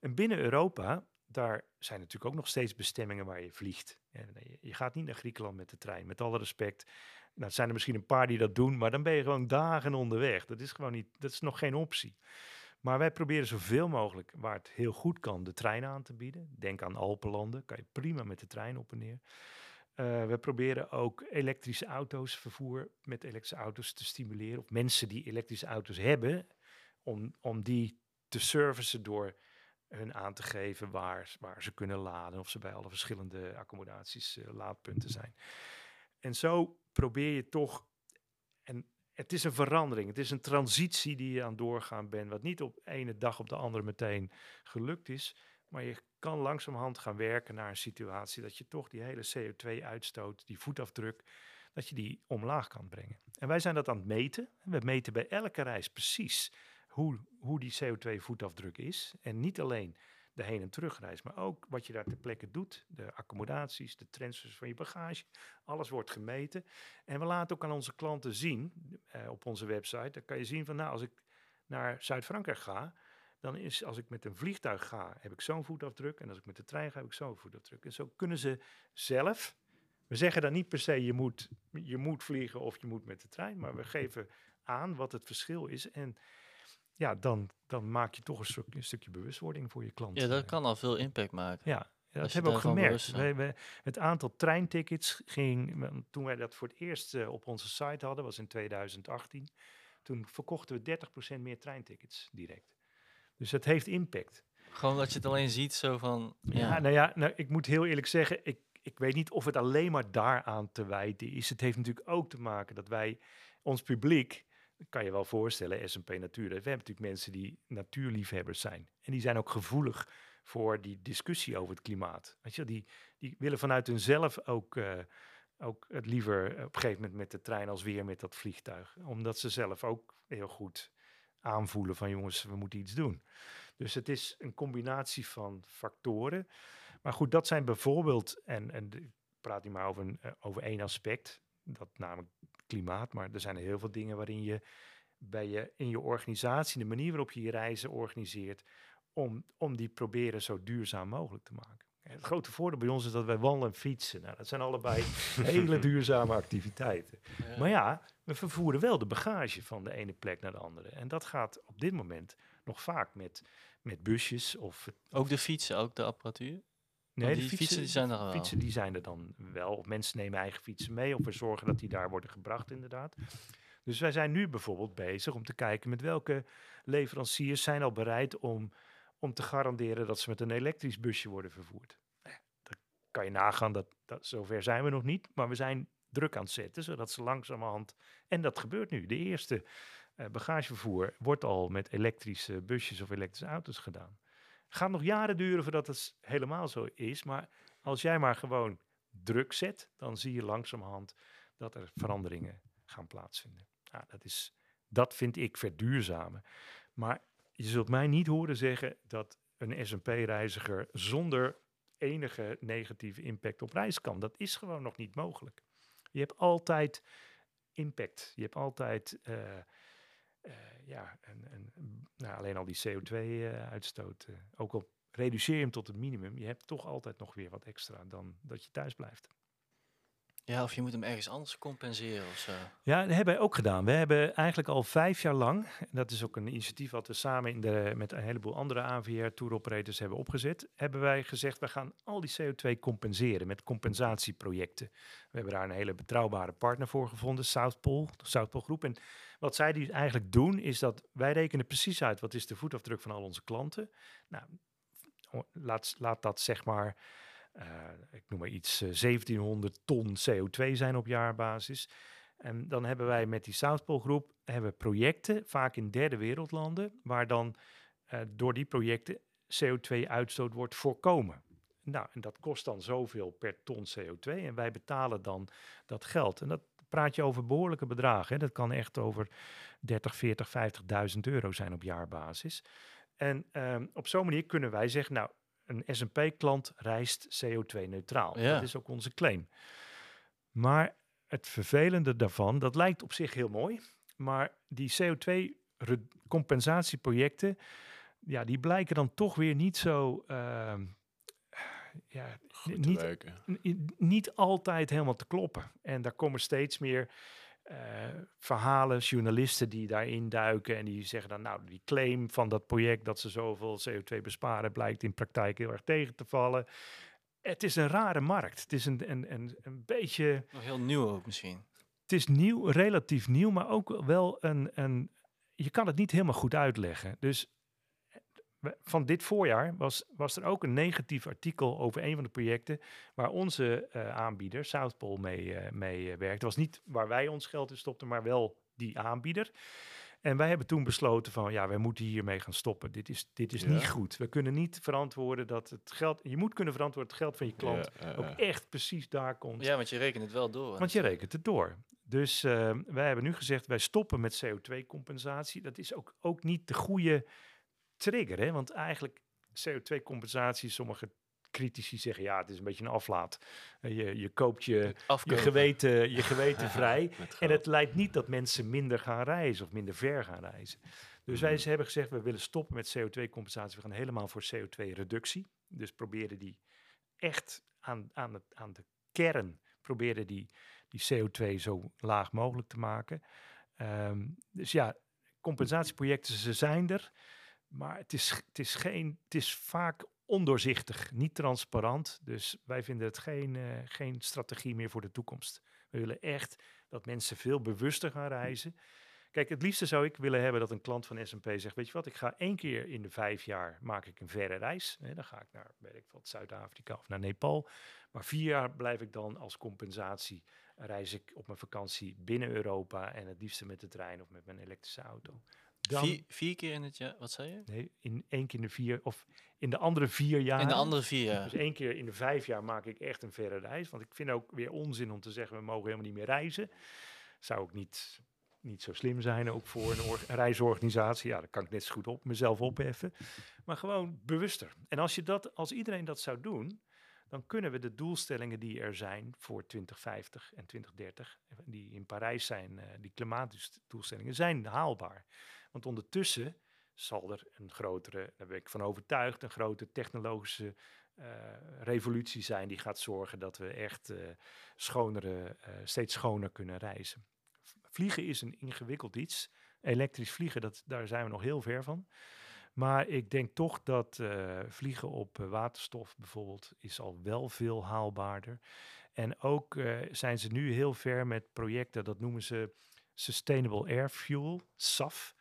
En binnen Europa, daar zijn natuurlijk ook nog steeds bestemmingen waar je vliegt. Je gaat niet naar Griekenland met de trein, met alle respect. Nou, zijn er misschien een paar die dat doen, maar dan ben je gewoon dagen onderweg. Dat is gewoon niet, dat is nog geen optie. Maar wij proberen zoveel mogelijk, waar het heel goed kan, de trein aan te bieden. Denk aan Alpenlanden, kan je prima met de trein op en neer. Uh, we proberen ook elektrische auto's, vervoer met elektrische auto's te stimuleren. Of mensen die elektrische auto's hebben, om, om die te servicen door hun aan te geven waar, ze kunnen laden. Of ze bij alle verschillende accommodaties uh, laadpunten zijn. En zo probeer je toch, en het is een verandering, het is een transitie die je aan doorgaan bent, wat niet op ene dag op de andere meteen gelukt is. Maar je kan langzamerhand gaan werken naar een situatie dat je toch die hele CO2-uitstoot, die voetafdruk, dat je die omlaag kan brengen. En wij zijn dat aan het meten. We meten bij elke reis precies hoe, hoe die CO2-voetafdruk is. En niet alleen de heen- en terugreis, maar ook wat je daar ter plekke doet. De accommodaties, de transfers van je bagage, alles wordt gemeten. En we laten ook aan onze klanten zien, eh, op onze website, dan kan je zien van nou, als ik naar Zuid-Frankrijk ga, dan is als ik met een vliegtuig ga, heb ik zo'n voetafdruk. En als ik met de trein ga, heb ik zo'n voetafdruk. En zo kunnen ze zelf, we zeggen dan niet per se je moet, je moet vliegen of je moet met de trein, maar we geven aan wat het verschil is. En ja, dan, dan maak je toch een, stuk, een stukje bewustwording voor je klant. Ja, dat kan al veel impact maken. Ja, dat hebben we ook gemerkt. We, we, het aantal treintickets ging, toen wij dat voor het eerst uh, op onze site hadden, was in 2018. Toen verkochten we 30% meer treintickets direct. Dus het heeft impact. Gewoon dat je het alleen ziet zo van... Ja, ja nou ja, nou, ik moet heel eerlijk zeggen, ik, ik weet niet of het alleen maar daaraan te wijten is. Het heeft natuurlijk ook te maken dat wij, ons publiek, kan je wel voorstellen, S&P Natuur. We hebben natuurlijk mensen die natuurliefhebbers zijn. En die zijn ook gevoelig voor die discussie over het klimaat. Weet je, die, die willen vanuit hunzelf ook, uh, ook het liever op een gegeven moment met de trein als weer met dat vliegtuig. Omdat ze zelf ook heel goed aanvoelen van jongens, we moeten iets doen. Dus het is een combinatie van factoren. Maar goed, dat zijn bijvoorbeeld, en, en praat niet maar over, een, eh, over één aspect, dat namelijk klimaat, maar er zijn heel veel dingen waarin je bij je in je organisatie, de manier waarop je je reizen organiseert, om, om die proberen zo duurzaam mogelijk te maken. Het grote voordeel bij ons is dat wij wandelen en fietsen. Nou, dat zijn allebei (laughs) hele duurzame activiteiten. Maar ja, we vervoeren wel de bagage van de ene plek naar de andere. En dat gaat op dit moment nog vaak met, met busjes of... Ook de fietsen, ook de apparatuur? Nee, die de fietsen, die zijn er wel. Fietsen die zijn er dan wel. Of mensen nemen eigen fietsen mee. Of we zorgen dat die daar worden gebracht inderdaad. Dus wij zijn nu bijvoorbeeld bezig om te kijken met welke leveranciers zijn al bereid om om te garanderen dat ze met een elektrisch busje worden vervoerd. Nou dat kan je nagaan, dat, dat, zover zijn we nog niet, maar we zijn druk aan het zetten, zodat ze langzamerhand, en dat gebeurt nu, de eerste uh, bagagevervoer wordt al met elektrische busjes of elektrische auto's gedaan. Gaat nog jaren duren voordat het helemaal zo is, maar als jij maar gewoon druk zet, dan zie je langzamerhand dat er veranderingen gaan plaatsvinden. Nou, dat, is, dat vind ik verduurzamen. Maar je zult mij niet horen zeggen dat een S&P-reiziger zonder enige negatieve impact op reis kan. Dat is gewoon nog niet mogelijk. Je hebt altijd impact. Je hebt altijd, eh, ja, een, een, nou, alleen al die CO2-uitstoot. ook al reduceer je hem tot het minimum, je hebt toch altijd nog weer wat extra dan dat je thuis blijft. Ja, of je moet hem ergens anders compenseren of zo. Ja, dat hebben wij ook gedaan. We hebben eigenlijk al vijf jaar lang, en dat is ook een initiatief wat we samen in de, met een heleboel andere AVR tour operators hebben opgezet, hebben wij gezegd, we gaan al die CO2 compenseren met compensatieprojecten. We hebben daar een hele betrouwbare partner voor gevonden, Southpol, de Southpol Groep. En wat zij die eigenlijk doen, is dat wij rekenen precies uit wat is de voetafdruk van al onze klanten. Nou, laat, laat dat zeg maar uh, ik noem maar iets, 1700 eh, ton CO2 zijn op jaarbasis. En dan hebben wij met die Southpole groep hebben projecten, vaak in derde wereldlanden, waar dan uh, door die projecten CO2-uitstoot wordt voorkomen. Nou, en dat kost dan zoveel per ton CO2 en wij betalen dan dat geld. En dat praat je over behoorlijke bedragen. Hè? Dat kan echt over 30, 40, 50.000 euro zijn op jaarbasis. En um, op zo'n manier kunnen wij zeggen, nou, een S&P-klant reist CO2-neutraal. Ja. Dat is ook onze claim. Maar het vervelende daarvan, dat lijkt op zich heel mooi, maar die CO2-compensatieprojecten, ja, die blijken dan toch weer niet zo, uh, ja, niet, niet altijd helemaal te kloppen. En daar komen steeds meer uh, verhalen, journalisten die daarin duiken en die zeggen dan, nou, die claim van dat project dat ze zoveel CO2 besparen, blijkt in praktijk heel erg tegen te vallen. Het is een rare markt. Het is een, een, een, een beetje. Nog heel nieuw ook misschien. Het is nieuw, relatief nieuw, maar ook wel een, een. Je kan het niet helemaal goed uitleggen. Dus van dit voorjaar was, was er ook een negatief artikel over een van de projecten waar onze uh, aanbieder, Southpol, mee, uh, mee uh, werkte. Het was niet waar wij ons geld in stopten, maar wel die aanbieder. En wij hebben toen besloten van, ja, wij moeten hiermee gaan stoppen. Dit is, dit is niet goed. We kunnen niet verantwoorden dat het geld... Je moet kunnen verantwoorden dat het geld van je klant ook echt precies daar komt. Ja, want je rekent het wel door. Want je rekent het door. Dus wij hebben nu gezegd, wij stoppen met CO2-compensatie. Dat is ook, ook niet de goede trigger. Hè? Want eigenlijk CO2-compensatie, sommige critici zeggen ja, het is een beetje een aflaat. Eh, je, je koopt je, je geweten, je (laughs) geweten vrij. en het leidt niet dat mensen minder gaan reizen of minder ver gaan reizen. Dus wij mhm. hebben gezegd, we willen stoppen met CO2-compensatie. We gaan helemaal voor CO2-reductie. Dus proberen die echt aan, aan, het, aan de kern, proberen die, die CO2 zo laag mogelijk te maken. Um, dus ja, compensatieprojecten, ze zijn er. Maar het is, het is, geen, het is vaak ondoorzichtig, niet transparant. Dus wij vinden het geen, uh, geen strategie meer voor de toekomst. We willen echt dat mensen veel bewuster gaan reizen. Kijk, het liefste zou ik willen hebben dat een klant van S&P zegt, weet je wat, ik ga één keer in de vijf jaar maak ik een verre reis. Dan ga ik naar, weet Zuid-Afrika of naar Nepal. Maar vier jaar blijf ik dan als compensatie, reis ik op mijn vakantie binnen Europa en het liefste met de trein of met mijn elektrische auto. Dan, vier, keer in het jaar, wat zei je? Nee, in één keer in de vier, of in de andere vier jaar. In de andere vier jaar. Dus één keer in de vijf jaar maak ik echt een verre reis. Want ik vind ook weer onzin om te zeggen, we mogen helemaal niet meer reizen. Zou ook niet, niet zo slim zijn, ook voor een reisorganisatie. Ja, dan kan ik net zo goed op mezelf opheffen. Maar gewoon bewuster. En als, je dat, als iedereen dat zou doen, dan kunnen we de doelstellingen die er zijn voor 2050 en 2030, die in Parijs zijn, eh, die klimaatdoelstellingen, zijn haalbaar. Want ondertussen zal er een grotere, daar ben ik van overtuigd, een grote technologische uh, revolutie zijn die gaat zorgen dat we echt uh, schonere, uh, steeds schoner kunnen reizen. Vliegen is een ingewikkeld iets. Elektrisch vliegen, dat, daar zijn we nog heel ver van. Maar ik denk toch dat vliegen op waterstof bijvoorbeeld is al wel veel haalbaarder. En ook zijn ze nu heel ver met projecten, dat noemen ze Sustainable Air Fuel, SAF.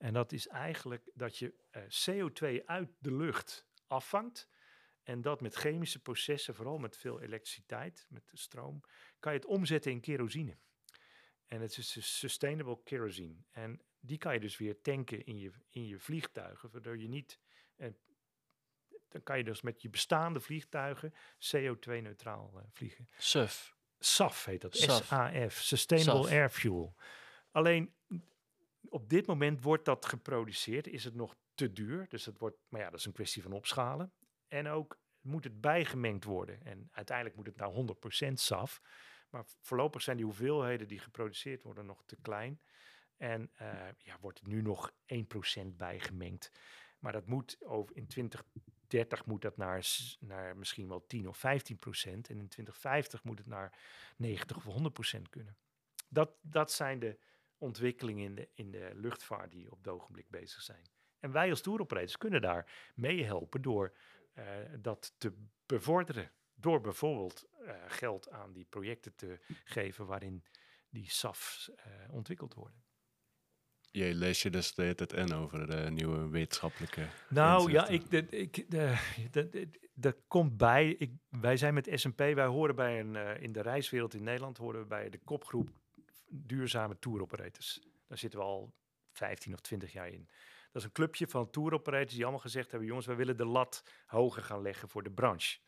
En dat is eigenlijk dat je uh, CO2 uit de lucht afvangt. En dat met chemische processen, vooral met veel elektriciteit, met de stroom, kan je het omzetten in kerosine. En het is dus sustainable kerosine. En die kan je dus weer tanken in je, in je vliegtuigen, waardoor je niet. Eh, dan kan je dus met je bestaande vliegtuigen CO2-neutraal uh, vliegen. SUF. SAF heet dat. SAF. Sustainable Air Fuel. Alleen op dit moment wordt dat geproduceerd. Is het nog te duur? Dus dat wordt, maar ja, dat is een kwestie van opschalen. En ook moet het bijgemengd worden. En uiteindelijk moet het naar 100% SAF. Maar voorlopig zijn die hoeveelheden die geproduceerd worden nog te klein. En uh, ja, wordt er nu nog 1% bijgemengd. Maar dat moet over in 2030 moet dat naar, naar misschien wel 10 of 15 procent. En in 2050 moet het naar 90 of 100 procent kunnen. Dat, dat zijn de ontwikkelingen in de, in de luchtvaart die op het ogenblik bezig zijn. En wij als toeroperators kunnen daar meehelpen door uh, dat te bevorderen. Door bijvoorbeeld uh, geld aan die projecten te geven waarin die SAFs uh, ontwikkeld worden. Je lees je dus de hele tijd in over de nieuwe wetenschappelijke. Nou ja, ik, de, ik, de, dat komt bij. Ik, wij zijn met SP, wij horen bij een, in de reiswereld in Nederland, horen we bij de kopgroep duurzame tour operators. Daar zitten we al 15 of 20 jaar in. Dat is een clubje van tour operators die allemaal gezegd hebben: jongens, wij willen de lat hoger gaan leggen voor de branche.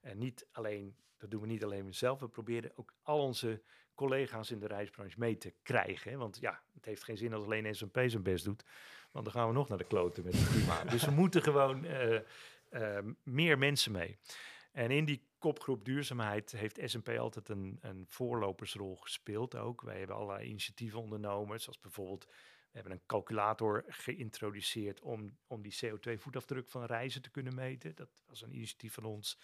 En niet alleen, dat doen we niet alleen zelf, we proberen ook al onze collega's in de reisbranche mee te krijgen. Want ja, het heeft geen zin als alleen SMP zijn best doet. Want dan gaan we nog naar de kloten met het klimaat. dus we moeten gewoon uh, uh, meer mensen mee. En in die kopgroep duurzaamheid heeft S&P altijd een, een voorlopersrol gespeeld ook. Wij hebben allerlei initiatieven ondernomen, zoals bijvoorbeeld... We hebben een calculator geïntroduceerd om, om die CO2-voetafdruk van reizen te kunnen meten. Dat was een initiatief van ons.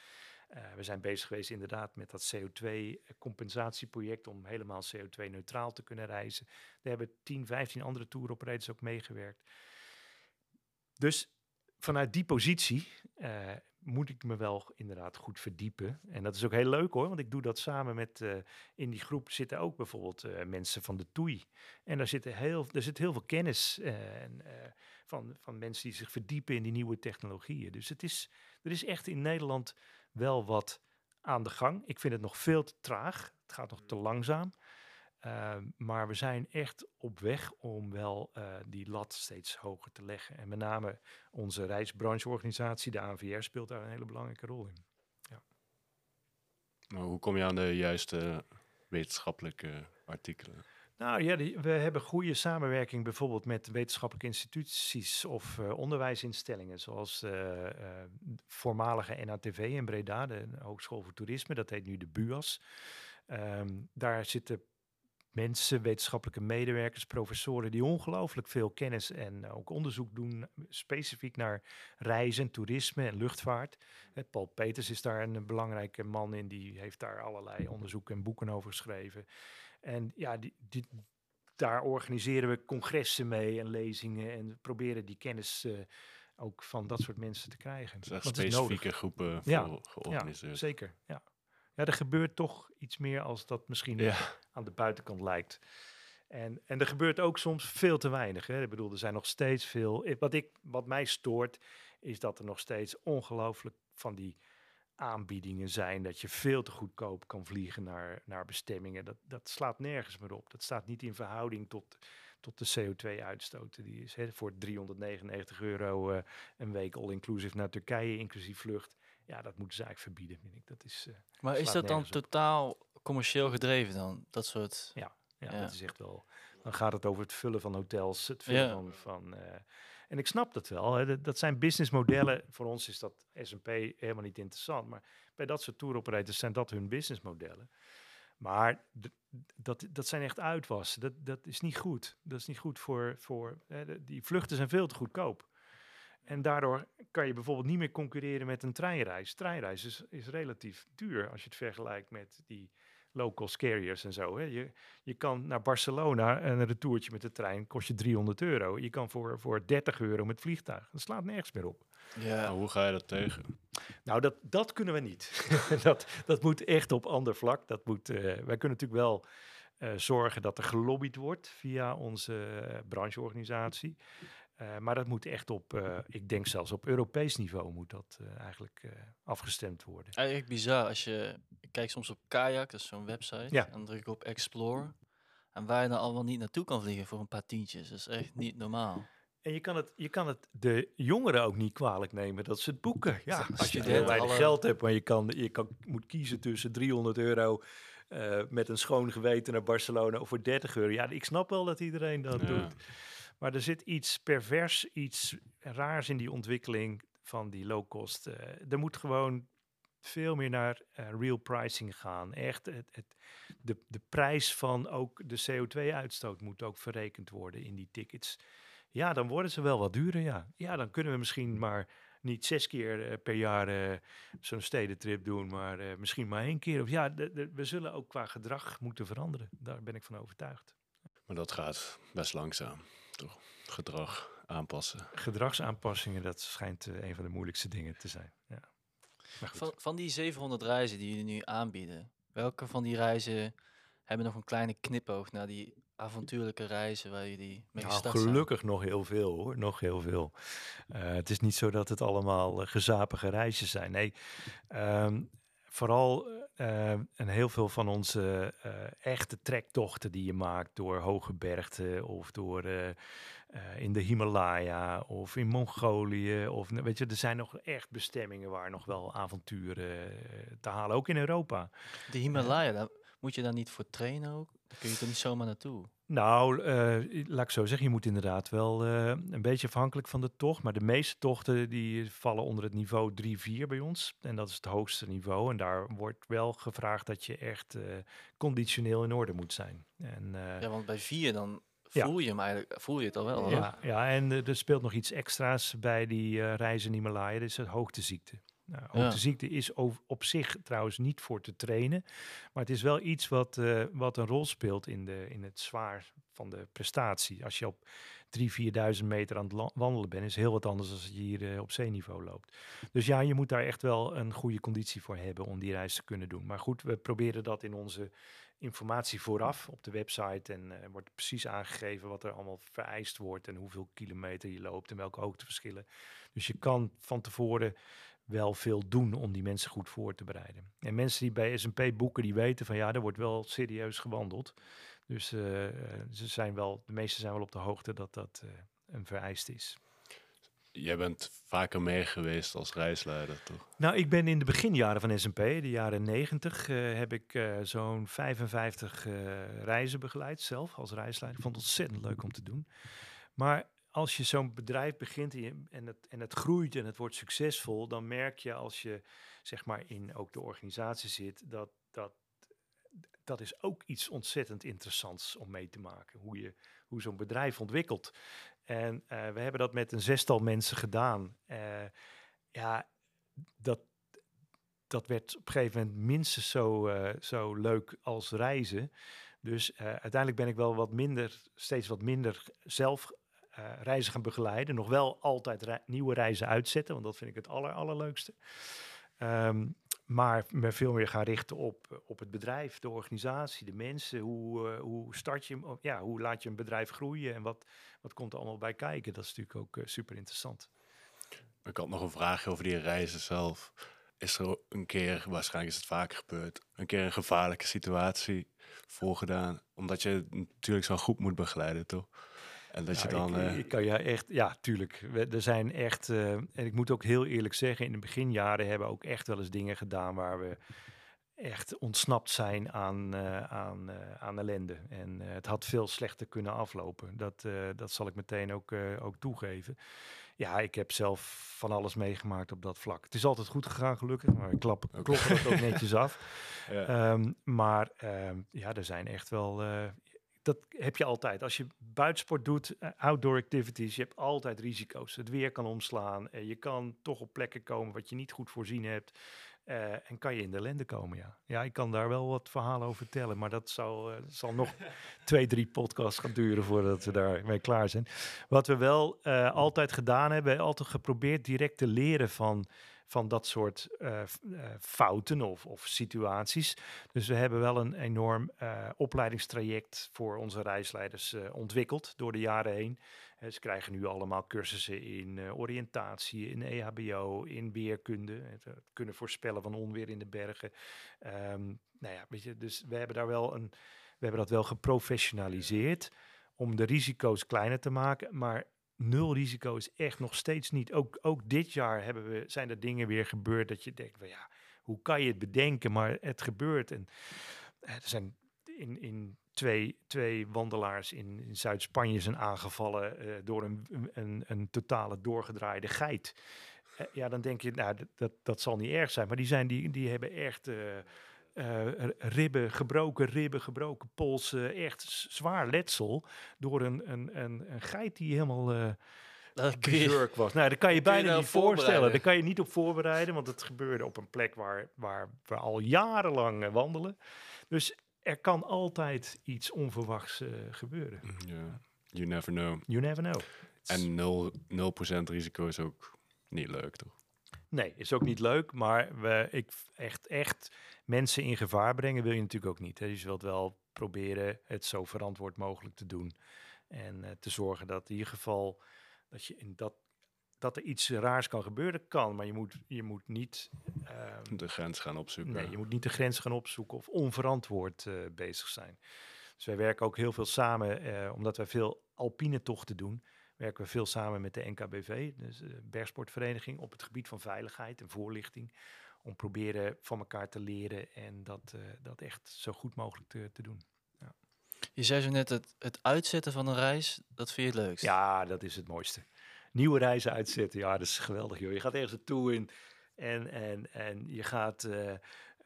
Uh, we zijn bezig geweest inderdaad met dat CO2-compensatieproject om helemaal CO2-neutraal te kunnen reizen. Daar hebben 10, 15 andere touroperators ook meegewerkt. Dus vanuit die positie uh, moet ik me wel inderdaad goed verdiepen. En dat is ook heel leuk hoor, want ik doe dat samen met, uh, in die groep zitten ook bijvoorbeeld uh, mensen van de TOEI. En daar, zitten heel, er zit heel veel kennis en, van, van mensen die zich verdiepen in die nieuwe technologieën. Dus het is, er is echt in Nederland wel wat aan de gang. Ik vind het nog veel te traag. Het gaat nog te langzaam. Uh, maar we zijn echt op weg om wel uh, die lat steeds hoger te leggen. En met name onze reisbrancheorganisatie, de ANVR, speelt daar een hele belangrijke rol in. Ja. Hoe kom je aan de juiste wetenschappelijke artikelen? Nou ja, die, we hebben goede samenwerking bijvoorbeeld met wetenschappelijke instituties of uh, onderwijsinstellingen, zoals uh, uh, voormalige NATV in Breda, de Hogeschool voor Toerisme, dat heet nu de BUAS. Um, daar zitten mensen, wetenschappelijke medewerkers, professoren die ongelooflijk veel kennis en ook onderzoek doen specifiek naar reizen, toerisme en luchtvaart. Paul Peters is daar een belangrijke man in, die heeft daar allerlei onderzoeken en boeken over geschreven. En ja, die, die, daar organiseren we congressen mee en lezingen en proberen die kennis uh, ook van dat soort mensen te krijgen. Dus echt specifieke groepen ja, georganiseerd. Ja, zeker, ja. Ja, er gebeurt toch iets meer als dat misschien ja. aan de buitenkant lijkt. En, en er gebeurt ook soms veel te weinig. Hè. Ik bedoel, er zijn nog steeds veel. Wat, ik, wat mij stoort, is dat er nog steeds ongelooflijk van die aanbiedingen zijn dat je veel te goedkoop kan vliegen naar, naar bestemmingen. Dat, dat slaat nergens meer op. Dat staat niet in verhouding tot, tot de CO2-uitstoot. Die is hè, voor 399 euro uh, een week all-inclusive naar Turkije, inclusief vlucht. Ja, dat moeten ze eigenlijk verbieden, vind ik. Dat is, uh, maar is dat dan op. totaal commercieel gedreven dan? Dat soort... Ja, ja, ja, dat is echt wel... Dan gaat het over het vullen van hotels, het vullen ja. van... van uh, en ik snap dat wel. Hè. Dat, dat zijn businessmodellen. Voor ons is dat S&P helemaal niet interessant. Maar bij dat soort touroperators zijn dat hun businessmodellen. Maar dat, dat zijn echt uitwassen. Dat, dat is niet goed. Dat is niet goed voor... voor hè. Die vluchten zijn veel te goedkoop. En daardoor kan je bijvoorbeeld niet meer concurreren met een treinreis. Treinreis is, is relatief duur als je het vergelijkt met die low-cost carriers en zo. Hè. Je, je kan naar Barcelona een retourtje met de trein kost je 300 euro. Je kan voor, voor 30 euro met vliegtuig. Dat slaat nergens meer op. Ja, hoe ga je dat tegen? Nou, dat, dat kunnen we niet. (laughs) dat, dat moet echt op ander vlak. Dat moet, uh, wij kunnen natuurlijk wel uh, zorgen dat er gelobbyd wordt via onze uh, brancheorganisatie. Uh, maar dat moet echt op, uh, ik denk zelfs op Europees niveau moet dat uh, eigenlijk afgestemd worden. Eigenlijk bizar, als je kijkt soms op Kayak, dat is zo'n website, ja. en dan druk ik op Explore. En waar je dan allemaal niet naartoe kan vliegen voor een paar tientjes, dat is echt niet normaal. En je kan het, je kan het de jongeren ook niet kwalijk nemen dat ze het boeken. Ja, als je heel weinig alle... geld hebt, maar je, kan, je kan, moet kiezen tussen 300 euro met een schoon geweten naar Barcelona of voor 30 euro. Ja, ik snap wel dat iedereen dat ja. doet. Maar er zit iets pervers, iets raars in die ontwikkeling van die low cost. Uh, er moet gewoon veel meer naar eh, real pricing gaan. Echt, het, het, de, de prijs van ook de CO2-uitstoot moet ook verrekend worden in die tickets. Ja, dan worden ze wel wat duurder, ja. Ja, dan kunnen we misschien maar niet zes keer eh, per jaar eh, zo'n stedentrip doen, maar eh, misschien maar één keer. Of ja, we zullen ook qua gedrag moeten veranderen. Daar ben ik van overtuigd. Maar dat gaat best langzaam, toch? Gedrag aanpassen. Gedragsaanpassingen, dat schijnt eh, een van de moeilijkste dingen te zijn. Ja. Maar goed. Van, van die 700 reizen die jullie nu aanbieden, welke van die reizen hebben nog een kleine knipoog naar die avontuurlijke reizen waar jullie mee Nou, gestart zijn? gelukkig nog heel veel hoor, nog heel veel. Eh, het is niet zo dat het allemaal eh, gezapige reisjes zijn. Nee, ehm, vooral eh, en heel veel van onze eh, echte trektochten die je maakt door hoge bergten of door eh, eh, in de Himalaya of in Mongolië. Of, weet je, er zijn nog echt bestemmingen waar nog wel avonturen te halen, ook in Europa. De Himalaya, daar moet je daar niet voor trainen ook? Daar kun je er niet zomaar naartoe? Nou, eh, laat ik zo zeggen, je moet inderdaad wel eh, een beetje afhankelijk van de tocht. Maar de meeste tochten die vallen onder het niveau 3-4 bij ons. En dat is het hoogste niveau. En daar wordt wel gevraagd dat je echt eh, conditioneel in orde moet zijn. En, Ja, want bij vier dan Ja. voel je hem eigenlijk, voel je het al wel. hoor. ja, ja, en er speelt nog iets extra's bij die reizen in Himalaya. Dat is het hoogteziekte. Nou, Ja. hoogteziekte is op zich trouwens niet voor te trainen. Maar het is wel iets wat, eh, wat een rol speelt in, de, in het zwaar van de prestatie. Als je op 3.000, 4.000 meter aan het wandelen bent, is heel wat anders dan als je hier eh, op zeeniveau loopt. Dus ja, je moet daar echt wel een goede conditie voor hebben om die reis te kunnen doen. Maar goed, we proberen dat in onze informatie vooraf op de website. En eh, wordt precies aangegeven wat er allemaal vereist wordt en hoeveel kilometer je loopt en welke hoogteverschillen. Dus je kan van tevoren wel veel doen om die mensen goed voor te bereiden. En mensen die bij S&P boeken, die weten van ja, er wordt wel serieus gewandeld. Dus eh, eh, ze zijn wel, de meesten zijn wel op de hoogte dat dat eh, een vereist is. Jij bent vaker mee geweest als reisleider, toch? Nou, ik ben in de beginjaren van S&P, de jaren 90, eh, heb ik zo'n 55 eh, reizen begeleid zelf als reisleider. Ik vond het ontzettend leuk om te doen. Maar als je zo'n bedrijf begint en, en, het, en het groeit en het wordt succesvol, dan merk je als je zeg maar in ook de organisatie zit, dat dat, dat is ook iets ontzettend interessants om mee te maken. Hoe, je, hoe zo'n bedrijf ontwikkelt. En eh, we hebben dat met een zestal mensen gedaan. Eh, ja, dat, dat werd op een gegeven moment minstens zo, eh, zo leuk als reizen. Dus uiteindelijk ben ik wel wat minder, steeds wat minder zelf eh, reizen gaan begeleiden. Nog wel altijd nieuwe reizen uitzetten, want dat vind ik het aller, allerleukste. Ehm, maar me veel meer gaan richten op, op het bedrijf, de organisatie, de mensen. Hoe, eh, hoe start je, op- ja, hoe laat je een bedrijf groeien en wat, wat komt er allemaal bij kijken? Dat is natuurlijk ook super interessant. Ik had nog een vraag over die reizen zelf. Is er een keer, waarschijnlijk is het vaker gebeurd, een keer een gevaarlijke situatie voorgedaan? Omdat je natuurlijk zo'n groep moet begeleiden, toch? En dat je Ja, dan... ik, eh, ik kan ja echt, ja, tuurlijk. We, er zijn echt, eh, en ik moet ook heel eerlijk zeggen, in de beginjaren hebben we ook echt wel eens dingen gedaan waar we echt ontsnapt zijn aan, eh, aan, aan ellende. En het had veel slechter kunnen aflopen. Dat, dat zal ik meteen ook, ook toegeven. Ja, ik heb zelf van alles meegemaakt op dat vlak. Het is altijd goed gegaan, gelukkig, maar ik klap, kloppen dat ook (laughs) netjes af. ja. Ehm, maar ehm, ja, er zijn echt wel. Dat heb je altijd. Als je buitensport doet, eh, outdoor activities, je hebt altijd risico's. Het weer kan omslaan. eh, je kan toch op plekken komen wat je niet goed voorzien hebt. eh, en kan je in de ellende komen, ja. Ja, ik kan daar wel wat verhalen over vertellen. Maar dat zal, zal nog (laughs) twee, drie podcasts gaan duren voordat we daarmee klaar zijn. Wat we wel altijd gedaan hebben, altijd geprobeerd direct te leren van, van dat soort eh, eh, fouten of, of situaties. Dus we hebben wel een enorm eh, opleidingstraject voor onze reisleiders ontwikkeld door de jaren heen. Ze krijgen nu allemaal cursussen in oriëntatie, in EHBO, in weerkunde. Het kunnen voorspellen van onweer in de bergen. Ehm, nou ja, weet je, dus we hebben daar wel een, we hebben dat wel geprofessionaliseerd om de risico's kleiner te maken. Maar nul risico is echt nog steeds niet. Ook, ook dit jaar hebben we, zijn er dingen weer gebeurd dat je denkt, van ja, hoe kan je het bedenken? Maar het gebeurt. En er zijn in, in twee, twee wandelaars in, in Zuid-Spanje zijn aangevallen eh, door een, een, een totale doorgedraaide geit. eh, ja, dan denk je, nou, dat, dat, dat zal niet erg zijn. Maar die, zijn, die, die hebben echt eh, eh, ribben, gebroken ribben, gebroken polsen. Echt zwaar letsel door een, een, een, een geit die helemaal eh berserk was. Nou, dat kan je bijna nou niet voorstellen. Daar kan je niet op voorbereiden, want het gebeurde op een plek waar, waar we al jarenlang eh, wandelen. Dus er kan altijd iets onverwachts gebeuren. Ja, you never know. You never know. En 0, 0% risico is ook niet leuk, toch? Nee, is ook niet leuk, maar we, ik echt, echt mensen in gevaar brengen wil je natuurlijk ook niet. Hè. Dus je wilt wel proberen het zo verantwoord mogelijk te doen. En eh, te zorgen dat in ieder geval dat, je in dat, dat er iets raars kan gebeuren, kan. Maar je moet, je moet niet ehm, De grens gaan opzoeken. Nee, je moet niet de grens gaan opzoeken of onverantwoord eh, bezig zijn. Dus wij werken ook heel veel samen, eh, omdat wij veel alpine tochten doen, werken we veel samen met de NKBV, dus de bergsportvereniging, op het gebied van veiligheid en voorlichting. Om proberen van elkaar te leren en dat, eh, dat echt zo goed mogelijk te, te doen. Je zei zo net, het, het uitzetten van een reis, dat vind je het leukst. Ja, dat is het mooiste. Nieuwe reizen uitzetten, ja, dat is geweldig, joh. Je gaat ergens naartoe in en, en, en je gaat eh,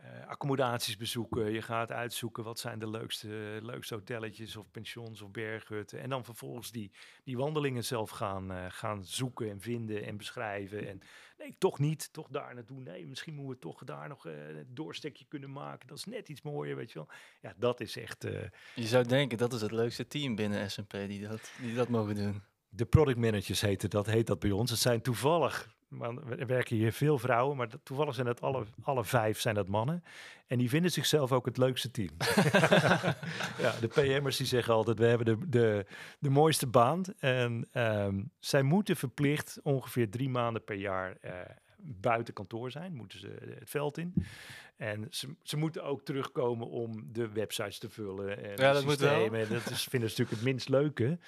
eh, accommodaties bezoeken. Je gaat uitzoeken wat zijn de leukste, leukste hotelletjes of pensions of berghutten. En dan vervolgens die, die wandelingen zelf gaan, eh, gaan zoeken en vinden en beschrijven. En nee, toch niet, toch daar naartoe. Nee, misschien moeten we toch daar nog eh, een doorstekje kunnen maken. Dat is net iets mooier, weet je wel. Ja, dat is echt... eh, Je zou denken, dat is het leukste team binnen S&P die dat, die dat mogen doen. De product managers heten dat, heet dat bij ons. Het zijn toevallig, er werken hier veel vrouwen, maar toevallig zijn het alle, alle vijf zijn dat mannen. En die vinden zichzelf ook het leukste team. (laughs) ja, de PM'ers die zeggen altijd, we hebben de, de, de mooiste baan. En ehm, zij moeten verplicht ongeveer drie maanden per jaar eh, buiten kantoor zijn, moeten ze het veld in. En ze, ze moeten ook terugkomen om de websites te vullen. En Ja, dat moet wel. systemen. Dat is, vinden ze natuurlijk het minst leuke.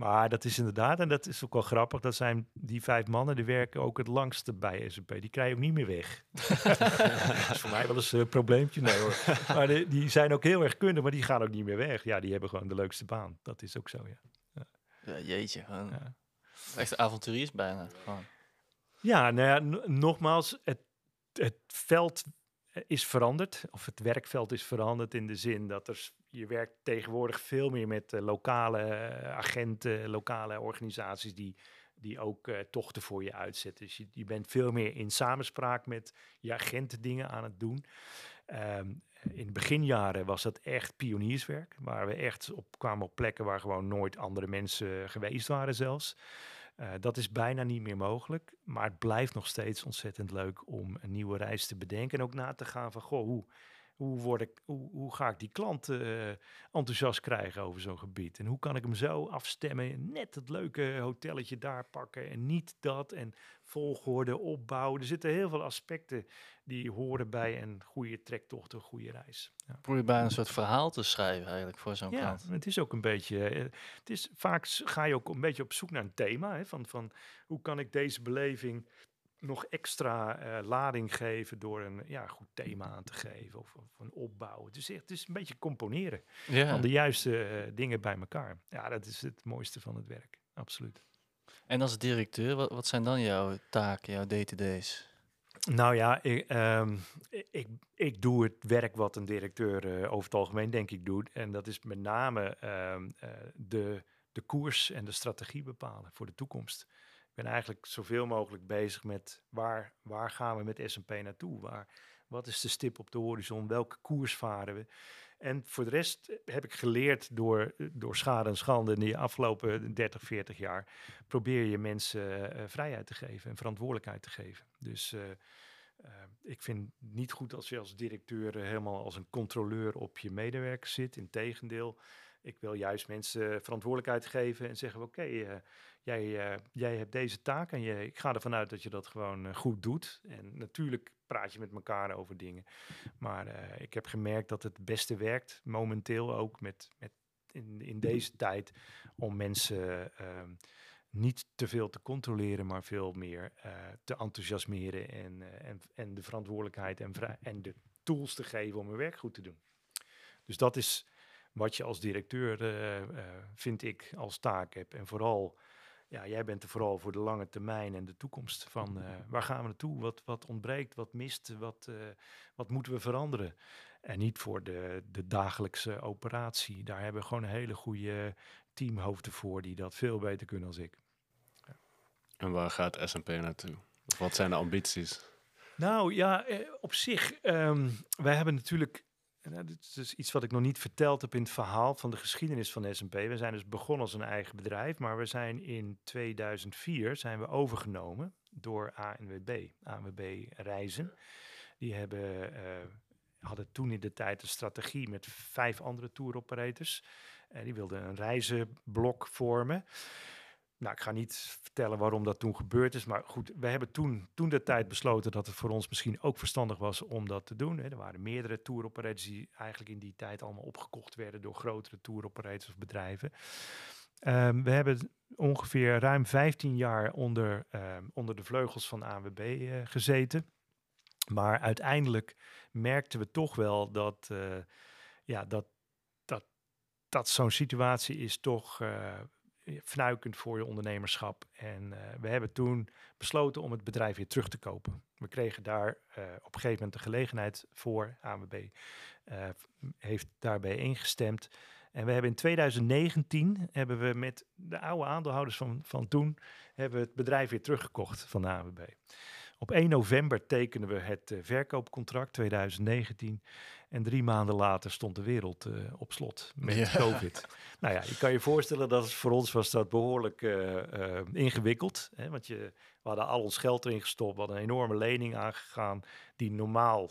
Maar dat is inderdaad, en dat is ook wel grappig, dat zijn die vijf mannen, die werken ook het langste bij S&P. Die krijg je ook niet meer weg. (laughs) dat is voor mij wel eens een probleempje, nee hoor. Maar die, die zijn ook heel erg kundig, maar die gaan ook niet meer weg. Ja, die hebben gewoon de leukste baan. Dat is ook zo, ja. Ja, jeetje, gewoon. Ja. Echt avonturiers bijna. Gewoon. Ja, nou ja, nogmaals, het, het veld is veranderd. Of het werkveld is veranderd in de zin dat er, je werkt tegenwoordig veel meer met eh, lokale eh, agenten, lokale organisaties die, die ook eh, tochten voor je uitzetten. Dus je, je bent veel meer in samenspraak met je agenten dingen aan het doen. Ehm, in de beginjaren was dat echt pionierswerk, waar we echt op kwamen op plekken waar gewoon nooit andere mensen geweest waren zelfs. Dat is bijna niet meer mogelijk, maar het blijft nog steeds ontzettend leuk om een nieuwe reis te bedenken en ook na te gaan van, goh, hoe, hoe, word ik, hoe, hoe ga ik die klant eh, enthousiast krijgen over zo'n gebied? En hoe kan ik hem zo afstemmen, net het leuke hotelletje daar pakken en niet dat en volgorde opbouwen. Er zitten heel veel aspecten die horen bij een goede trektocht, een goede reis. Ja. Probeer bijna een soort verhaal te schrijven eigenlijk voor zo'n Ja, klant. het is ook een beetje. eh, Het is vaak ga je ook een beetje op zoek naar een thema. Hè, van, van hoe kan ik deze beleving nog extra eh, lading geven door een ja, goed thema aan te geven of, of een opbouw. Het is echt het is een beetje componeren Ja. van de juiste eh, dingen bij elkaar. Ja, dat is het mooiste van het werk. Absoluut. En als directeur, wat, wat zijn dan jouw taken, jouw day-to-days? Nou ja, ik, ehm, ik, ik doe het werk wat een directeur eh, over het algemeen denk ik doet. En dat is met name ehm, eh, de, de koers en de strategie bepalen voor de toekomst. Ben eigenlijk zoveel mogelijk bezig met waar, waar gaan we met S&P naartoe? Waar, wat is de stip op de horizon? Welke koers varen we? En voor de rest heb ik geleerd door, door schade en schande in de afgelopen 30, 40 jaar probeer je mensen eh, vrijheid te geven en verantwoordelijkheid te geven. Dus eh, eh, ik vind het niet goed als je als directeur helemaal als een controleur op je medewerkers zit. Integendeel, ik wil juist mensen verantwoordelijkheid geven en zeggen: Oké, eh, jij, eh, jij hebt deze taak en je, ik ga ervan uit dat je dat gewoon eh, goed doet. En natuurlijk praat je met elkaar over dingen. Maar ik heb gemerkt dat het beste werkt, momenteel ook met, met in, in deze tijd, om mensen ehm, niet te veel te controleren, maar veel meer te enthousiasmeren en, en, en de verantwoordelijkheid en, en de tools te geven om hun werk goed te doen. Dus dat is wat je als directeur, eh, eh, vind ik, als taak hebt. En vooral ja, jij bent er vooral voor de lange termijn en de toekomst van eh, (laughs) waar gaan we naartoe, wat, wat ontbreekt, wat mist, wat, wat moeten we veranderen. En niet voor de, de dagelijkse operatie. Daar hebben we gewoon een hele goede teamhoofden voor die dat veel beter kunnen als ik. En waar gaat S&P naartoe? Of wat zijn de ambities? Nou ja, op zich, ehm, wij hebben natuurlijk, nou, dit is iets wat ik nog niet verteld heb in het verhaal van de geschiedenis van S&P. We zijn dus begonnen als een eigen bedrijf, maar we zijn in 2004 zijn we overgenomen door ANWB, ANWB Reizen. Die hebben, uh, hadden toen in de tijd een strategie met vijf andere tour operators. En die wilden een reizenblok vormen. Nou, ik ga niet vertellen waarom dat toen gebeurd is. Maar goed, we hebben toen, toen de tijd besloten dat het voor ons misschien ook verstandig was om dat te doen. Er waren meerdere tour operators die eigenlijk in die tijd allemaal opgekocht werden door grotere tour operators of bedrijven. Um, we hebben ongeveer ruim 15 jaar onder, um, onder de vleugels van ANWB uh, gezeten. Maar uiteindelijk merkten we toch wel dat, uh, ja, dat, dat, dat zo'n situatie is toch uh, fnuikend voor je ondernemerschap. En uh, we hebben toen besloten om het bedrijf weer terug te kopen. We kregen daar uh, op een gegeven moment de gelegenheid voor. ANWB uh, heeft daarbij ingestemd. En we hebben in 2019 hebben we met de oude aandeelhouders van, van toen hebben we het bedrijf weer teruggekocht van de ANWB. Op 1 november tekenen we het verkoopcontract 2019. En drie maanden later stond de wereld uh, op slot met ja. COVID. (laughs) Nou ja, je kan je voorstellen dat het voor ons was dat behoorlijk uh, uh, ingewikkeld. Hè, want je, we hadden al ons geld erin gestopt. We hadden een enorme lening aangegaan die normaal,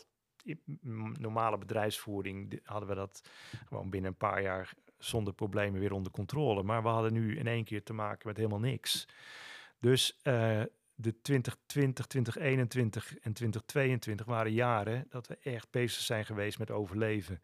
normale bedrijfsvoering, hadden we dat gewoon binnen een paar jaar zonder problemen weer onder controle. Maar we hadden nu in één keer te maken met helemaal niks. Dus de 2020, 2021 en 2022 waren jaren dat we echt bezig zijn geweest met overleven.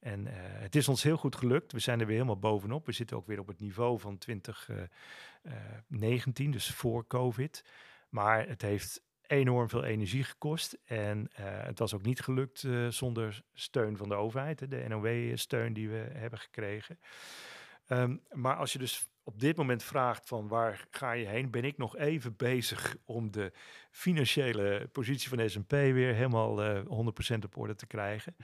En uh, het is ons heel goed gelukt. We zijn er weer helemaal bovenop. We zitten ook weer op het niveau van 2019, uh, uh, dus voor COVID. Maar het heeft enorm veel energie gekost. En het was ook niet gelukt zonder steun van de overheid, de NOW-steun die we hebben gekregen. Um, maar als je dus op dit moment vraagt van waar ga je heen, ben ik nog even bezig om de financiële positie van S&P weer helemaal uh, 100% op orde te krijgen.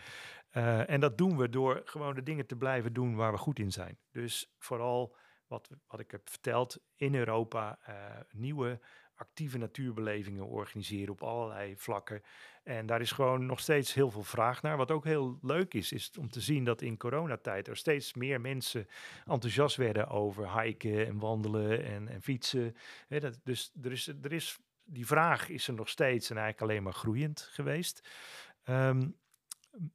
Uh, en dat doen we door gewoon de dingen te blijven doen waar we goed in zijn. Dus vooral wat, wat ik heb verteld, in Europa uh, nieuwe actieve natuurbelevingen organiseren op allerlei vlakken. En daar is gewoon nog steeds heel veel vraag naar. Wat ook heel leuk is, is om te zien dat in coronatijd er steeds meer mensen enthousiast werden over hiken en wandelen en, en fietsen. Dat, dus er is, er is, die vraag is er nog steeds en eigenlijk alleen maar groeiend geweest. Um,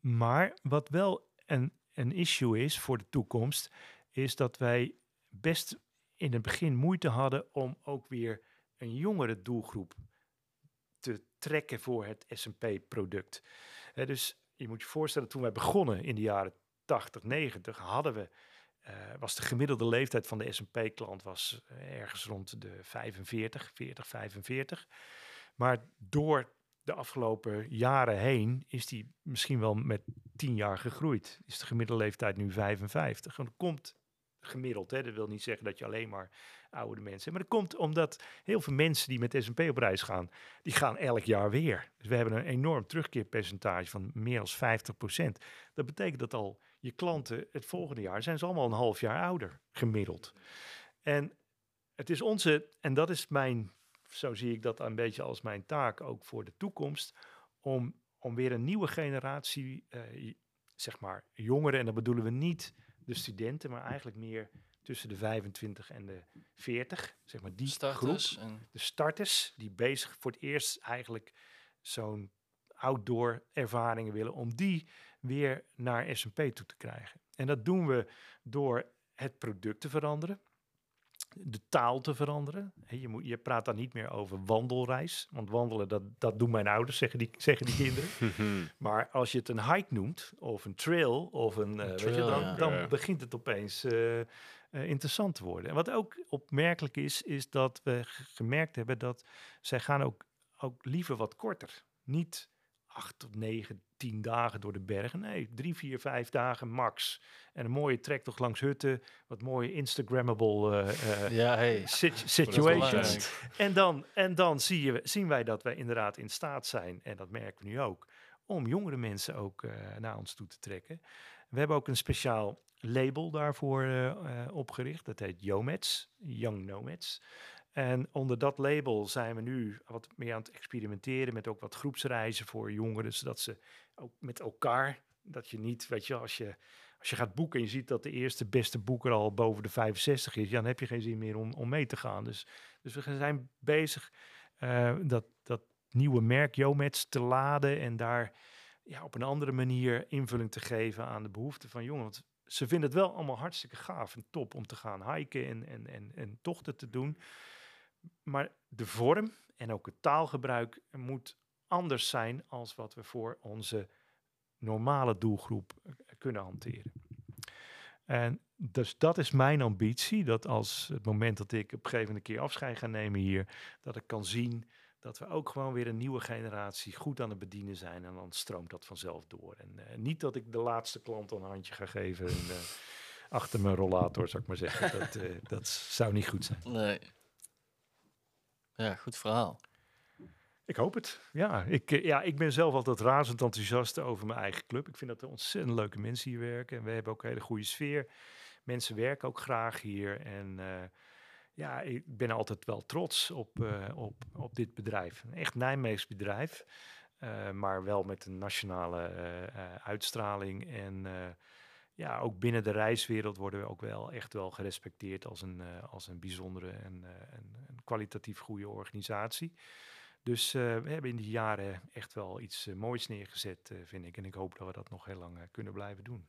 maar wat wel een, een issue is voor de toekomst, is dat wij best in het begin moeite hadden om ook weer een jongere doelgroep te trekken voor het S&P-product. Dus je moet je voorstellen, toen wij begonnen in de jaren 80, 90, hadden we, uh, was de gemiddelde leeftijd van de S&P-klant was uh, ergens rond de 45, 40, 45. Maar door de afgelopen jaren heen is die misschien wel met 10 jaar gegroeid. Is de gemiddelde leeftijd nu 55. En dat komt gemiddeld. Hè. Dat wil niet zeggen dat je alleen maar oude mensen. Maar dat komt omdat heel veel mensen die met S&P op reis gaan, die gaan elk jaar weer. Dus we hebben een enorm terugkeerpercentage van meer dan 50%. Dat betekent dat al je klanten het volgende jaar zijn ze allemaal een half jaar ouder gemiddeld. En het is onze, en dat is mijn, zo zie ik dat een beetje als mijn taak ook voor de toekomst, om, om weer een nieuwe generatie, uh, zeg maar jongeren, en dat bedoelen we niet de studenten, maar eigenlijk meer tussen de 25 en de 40, zeg maar die starters groep. En... De starters die bezig voor het eerst eigenlijk zo'n outdoor ervaringen willen, om die weer naar S&P toe te krijgen. En dat doen we door het product te veranderen, de taal te veranderen. Je, moet, je praat dan niet meer over wandelreis, want wandelen, dat, dat doen mijn ouders, zeggen die, zeggen die kinderen. (laughs) maar als je het een hike noemt, of een trail, of een, uh, trail, weet je, dan, ja. dan begint het opeens uh, uh, interessant te worden. En wat ook opmerkelijk is, is dat we gemerkt hebben dat zij gaan ook, ook liever wat korter. Niet acht tot negen, tien dagen door de bergen. Nee, drie, vier, vijf dagen max. En een mooie trektocht langs hutten. Wat mooie Instagrammable eh, Ja, hey. sit- situations. En dan, en dan zie je, zien wij dat wij inderdaad in staat zijn, en dat merken we nu ook, om jongere mensen ook eh, naar ons toe te trekken. We hebben ook een speciaal label daarvoor opgericht. Dat heet Yomads, Young Nomads. En onder dat label zijn we nu wat meer aan het experimenteren met ook wat groepsreizen voor jongeren, zodat ze ook met elkaar, dat je niet, weet je, als je, als je gaat boeken en je ziet dat de eerste beste boeker al boven de 65 is, dan heb je geen zin meer om, om mee te gaan. Dus, dus we zijn bezig eh, dat, dat nieuwe merk Yomets te laden en daar ja, op een andere manier invulling te geven aan de behoeften van jongeren. Want ze vinden het wel allemaal hartstikke gaaf en top om te gaan hiken en, en, en, en tochten te doen. Maar de vorm en ook het taalgebruik moet anders zijn als wat we voor onze normale doelgroep eh, kunnen hanteren. En dus dat is mijn ambitie, dat als het moment dat ik op een gegeven moment een keer afscheid ga nemen hier, dat ik kan zien dat we ook gewoon weer een nieuwe generatie goed aan het bedienen zijn en dan stroomt dat vanzelf door. En eh, niet dat ik de laatste klant een handje ga geven en, eh, achter mijn rollator, zou ik maar zeggen. Dat, dat zou niet goed zijn. Nee. Ja, goed verhaal. Ik hoop het. Ja ik, eh, ja, ik ben zelf altijd razend enthousiast over mijn eigen club. Ik vind dat er ontzettend leuke mensen hier werken. En we hebben ook een hele goede sfeer. Mensen werken ook graag hier. En eh, ja, ik ben altijd wel trots op, eh, op, op dit bedrijf. Een echt Nijmeegs bedrijf. maar wel met een nationale uitstraling. En ja, ook binnen de reiswereld worden we ook wel echt wel gerespecteerd als een, eh, als een bijzondere en eh, een, een kwalitatief goede organisatie. Dus eh, we hebben in die jaren echt wel iets eh, moois neergezet, eh, vind ik. En ik hoop dat we dat nog heel lang eh, kunnen blijven doen.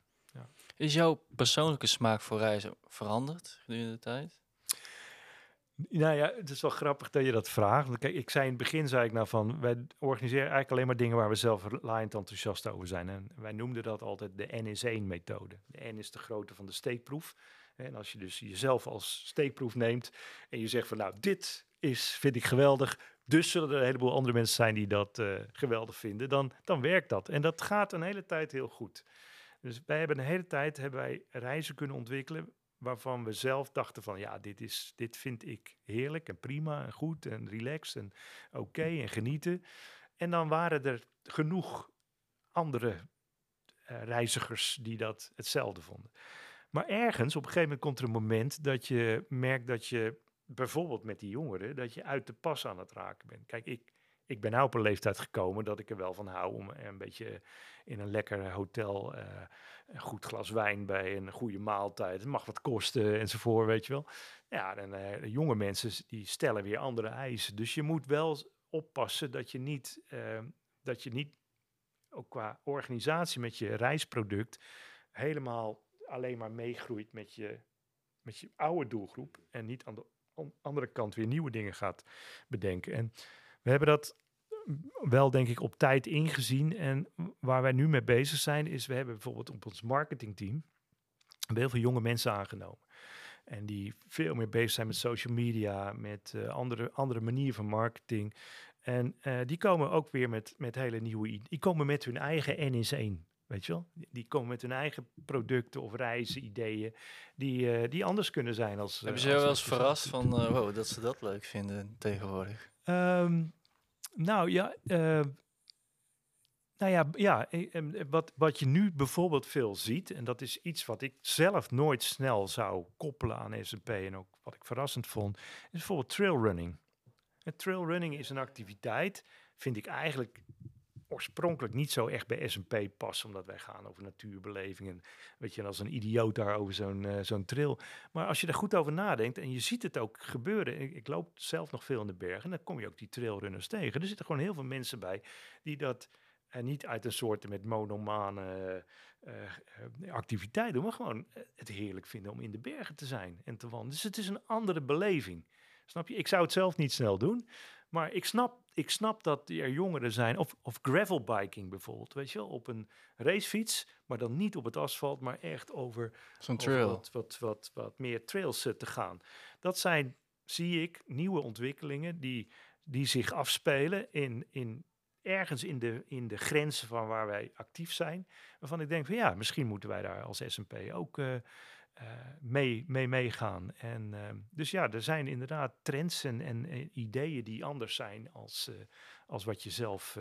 Is jouw persoonlijke smaak voor reizen veranderd gedurende de tijd? Nou ja, het is wel grappig dat je dat vraagt. Kijk, ik zei in het begin, zei ik nou van, wij organiseren eigenlijk alleen maar dingen waar we zelf laaiend enthousiast over zijn. En wij noemden dat altijd de N is 1 methode. De N is de grootte van de steekproef. En als je dus jezelf als steekproef neemt en je zegt van, nou, dit is, vind ik geweldig. Dus zullen er een heleboel andere mensen zijn die dat eh, geweldig vinden. Dan, dan werkt dat. En dat gaat een hele tijd heel goed. Dus wij hebben een hele tijd hebben wij reizen kunnen ontwikkelen waarvan we zelf dachten van ja, dit, is, dit vind ik heerlijk en prima en goed en relaxed en oké en genieten. En dan waren er genoeg andere eh, reizigers die dat hetzelfde vonden. Maar ergens, op een gegeven moment komt er een moment dat je merkt dat je bijvoorbeeld met die jongeren, dat je uit de pas aan het raken bent. Kijk, ik, ik ben nou op een leeftijd gekomen dat ik er wel van hou om een beetje in een lekker hotel eh, een goed glas wijn bij een goede maaltijd. Het mag wat kosten enzovoort, weet je wel. Ja, en eh, jonge mensen die stellen weer andere eisen. Dus je moet wel oppassen dat je niet, eh, dat je niet ook qua organisatie met je reisproduct helemaal alleen maar meegroeit met je, met je oude doelgroep en niet aan de an- andere kant weer nieuwe dingen gaat bedenken. En we hebben dat wel, denk ik, op tijd ingezien. En waar wij nu mee bezig zijn, is we hebben bijvoorbeeld op ons marketingteam heel veel jonge mensen aangenomen. En die veel meer bezig zijn met social media, met eh, andere, andere manieren van marketing. En eh, die komen ook weer met, met hele nieuwe ideeën. Die komen met hun eigen N is één. Weet je wel? Die- komen met hun eigen producten of reizen, ideeën, die, eh, die anders kunnen zijn als. Hebben ze jou wel eens verrast van, wow, dat ze dat leuk vinden tegenwoordig? Ehm, nou ja, eh, nou ja, ja em, eh, wat, wat je nu bijvoorbeeld veel ziet, en dat is iets wat ik zelf nooit snel zou koppelen aan S&P en ook wat ik verrassend vond, is bijvoorbeeld trailrunning. Trailrunning is een activiteit, vind ik eigenlijk oorspronkelijk niet zo echt bij S&P passen, omdat wij gaan over natuurbelevingen. Weet je, als een idioot daar over zo'n eh, zo'n trail. Maar als je er goed over nadenkt en je ziet het ook gebeuren. Ik, ik loop zelf nog veel in de bergen en dan kom je ook die trailrunners tegen. Er zitten gewoon heel veel mensen bij die dat eh, niet uit een soort met monomane eh, eh, activiteit doen, maar gewoon het heerlijk vinden om in de bergen te zijn en te wandelen. Dus het is een andere beleving. Snap je? Ik zou het zelf niet snel doen. Maar ik snap, ik snap dat er jongeren zijn, of, of gravelbiking bijvoorbeeld, weet je wel, op een racefiets, maar dan niet op het asfalt, maar echt over, Zo'n trail. Wat, wat, wat, wat meer trails eh, te gaan. Dat zijn, zie ik, nieuwe ontwikkelingen die, die zich afspelen in, in, ergens in de, in de grenzen van waar wij actief zijn. Waarvan ik denk van ja, misschien moeten wij daar als S&P ook uh, mee, mee meegaan. En dus ja, er zijn inderdaad trends en, en, ideeën die anders zijn als, als wat je zelf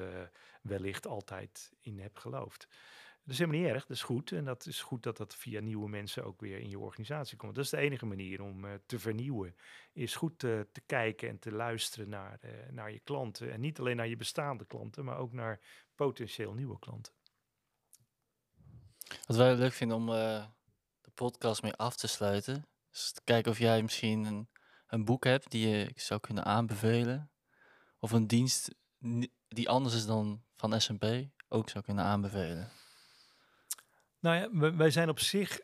wellicht altijd in hebt geloofd. Dat is helemaal niet erg, dat is goed. En dat is goed dat dat via nieuwe mensen ook weer in je organisatie komt. Dat is de enige manier om te vernieuwen. Is goed te kijken en te luisteren naar, naar je klanten. En niet alleen naar je bestaande klanten, maar ook naar potentieel nieuwe klanten. Wat wij leuk vinden om podcast mee af te sluiten. Te kijken of jij misschien een, een boek hebt die je zou kunnen aanbevelen. Of een dienst die anders is dan van S&P ook zou kunnen aanbevelen. Nou ja, wij zijn op zich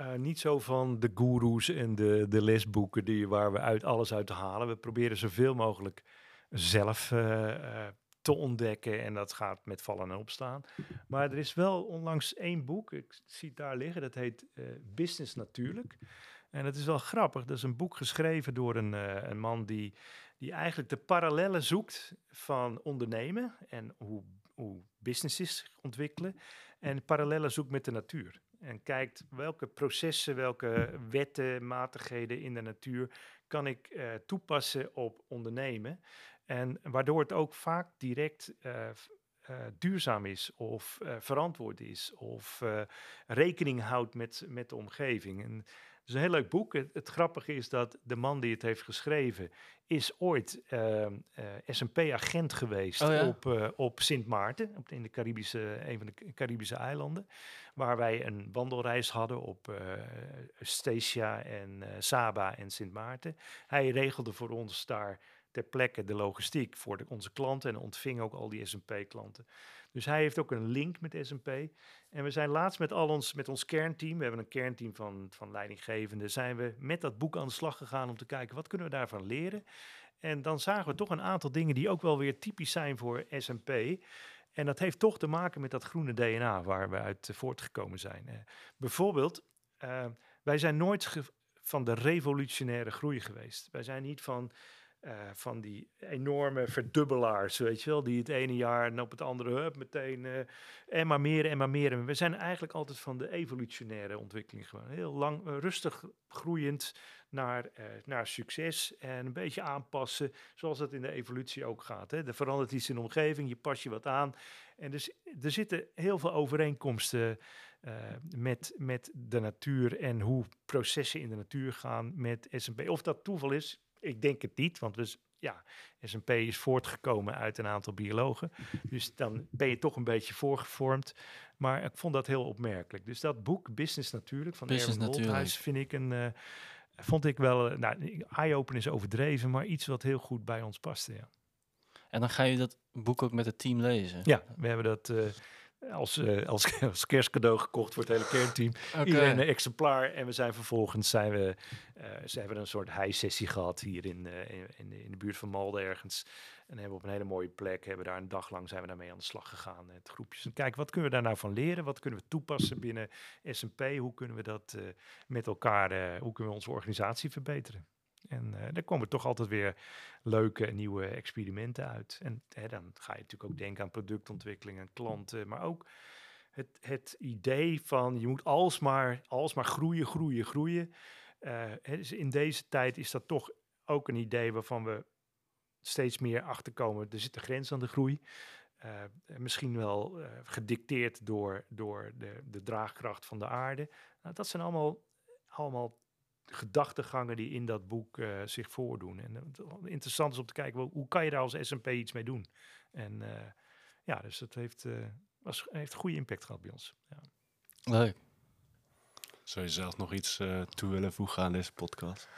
uh, niet zo van de goeroes en de, de lesboeken die, waar we uit alles uit te halen. We proberen zoveel mogelijk zelf uh, te ontdekken en dat gaat met vallen en opstaan. Maar er is wel onlangs één boek, ik zie het daar liggen, dat heet Business Natuurlijk. En het is wel grappig, dat is een boek geschreven door een, een man die, die eigenlijk de parallellen zoekt van ondernemen en hoe, hoe businesses ontwikkelen en parallellen zoekt met de natuur. En kijkt welke processen, welke wetten, matigheden in de natuur kan ik uh, toepassen op ondernemen. En waardoor het ook vaak direct uh, uh, duurzaam is of verantwoord is of rekening houdt met, met de omgeving. En het is een heel leuk boek. Het, het, grappige is dat de man die het heeft geschreven is ooit S&P-agent geweest oh op, op Sint Maarten, op, in de Caribische, een van de Caribische eilanden, waar wij een wandelreis hadden op Statia en Saba en Sint Maarten. Hij regelde voor ons daar ter plekke de logistiek voor de, onze klanten en ontving ook al die S&P-klanten. Dus hij heeft ook een link met S&P. En we zijn laatst met al ons, met ons kernteam, we hebben een kernteam van, van leidinggevenden, zijn we met dat boek aan de slag gegaan om te kijken wat kunnen we daarvan leren. En dan zagen we toch een aantal dingen die ook wel weer typisch zijn voor S&P. En dat heeft toch te maken met dat groene DNA waar we uit voortgekomen zijn. Bijvoorbeeld, uh, wij zijn nooit van de revolutionaire groei geweest. Wij zijn niet van uh, van die enorme verdubbelaars, weet je wel, die het ene jaar en op het andere hup meteen uh, en maar meer en maar meer. We zijn eigenlijk altijd van de evolutionaire ontwikkeling gewoon heel lang uh, rustig groeiend naar, naar succes en een beetje aanpassen, zoals dat in de evolutie ook gaat. Hè. Er verandert iets in de omgeving, je pas je wat aan. En dus er zitten heel veel overeenkomsten met, met de natuur en hoe processen in de natuur gaan met S&P. Of dat toeval is, ik denk het niet, want dus, ja, S&P is voortgekomen uit een aantal biologen. Dus dan ben je toch een beetje voorgevormd. Maar ik vond dat heel opmerkelijk. Dus dat boek, Business Natuurlijk, van Business Erwin Wolthuis, vind ik een... Uh, vond ik wel, uh, nou, eye-open is overdreven, maar iets wat heel goed bij ons paste, ja. En dan ga je dat boek ook met het team lezen? Ja, we hebben dat... Uh, als, uh, als, (laughs) als kerstcadeau gekocht voor het hele kernteam. Okay. Iedereen een exemplaar. En we zijn vervolgens zijn we, uh, ze hebben een soort high-sessie gehad hier in, uh, in, in, de buurt van Malden ergens. En hebben op een hele mooie plek, hebben daar een dag lang zijn we daarmee aan de slag gegaan. Het groepjes. En kijk, wat kunnen we daar nou van leren? Wat kunnen we toepassen binnen S&P? Hoe kunnen we dat met elkaar, hoe kunnen we onze organisatie verbeteren? En uh, daar komen toch altijd weer leuke nieuwe experimenten uit. En hè, dan ga je natuurlijk ook denken aan productontwikkeling en klanten, maar ook het, het idee van je moet alsmaar, alsmaar groeien, groeien, groeien. Uh, dus in deze tijd is dat toch ook een idee waarvan we steeds meer achterkomen. Er zit een grens aan de groei. Uh, misschien wel uh, gedicteerd door, door de, de draagkracht van de aarde. Nou, dat zijn allemaal, allemaal gedachtegangen die in dat boek uh, zich voordoen. En het interessant is om te kijken, hoe kan je daar als S&P iets mee doen? En uh, ja, dus dat heeft, uh, was, heeft goede impact gehad bij ons. Ja. Leuk. Zou je zelf nog iets toe willen voegen aan deze podcast?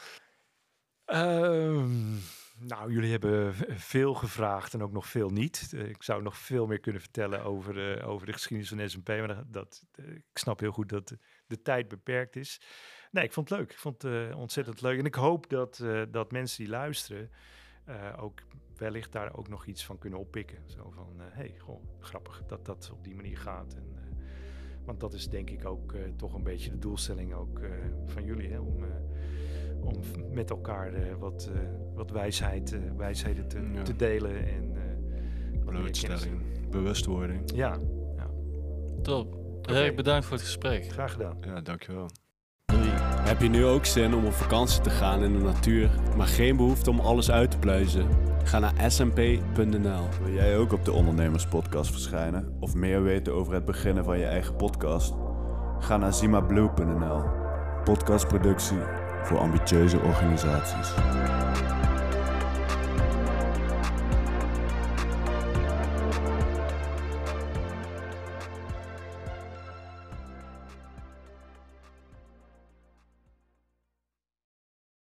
Um, nou, jullie hebben veel gevraagd en ook nog veel niet. ik zou nog veel meer kunnen vertellen over de, over de geschiedenis van S&P, maar dat, dat ik snap heel goed dat de, de tijd beperkt is. Nee, ik vond het leuk. Ik vond het uh, ontzettend leuk. En ik hoop dat, uh, dat mensen die luisteren uh, ook wellicht daar ook nog iets van kunnen oppikken. Zo van, hé, hey, gewoon grappig dat dat op die manier gaat. En, want dat is denk ik ook toch een beetje de doelstelling ook van jullie. Hè? Om, om met elkaar wat, wat wijsheid, wijsheden te, ja. te delen en Blootstelling, bewustwording. in. Ja, Top. Rick, bedankt voor het gesprek. graag gedaan. Ja, dankjewel. Heb je nu ook zin om op vakantie te gaan in de natuur, maar geen behoefte om alles uit te pluizen? Ga naar smp.nl. Wil jij ook op de Ondernemerspodcast verschijnen of meer weten over het beginnen van je eigen podcast? Ga naar zimablue.nl. Podcastproductie voor ambitieuze organisaties.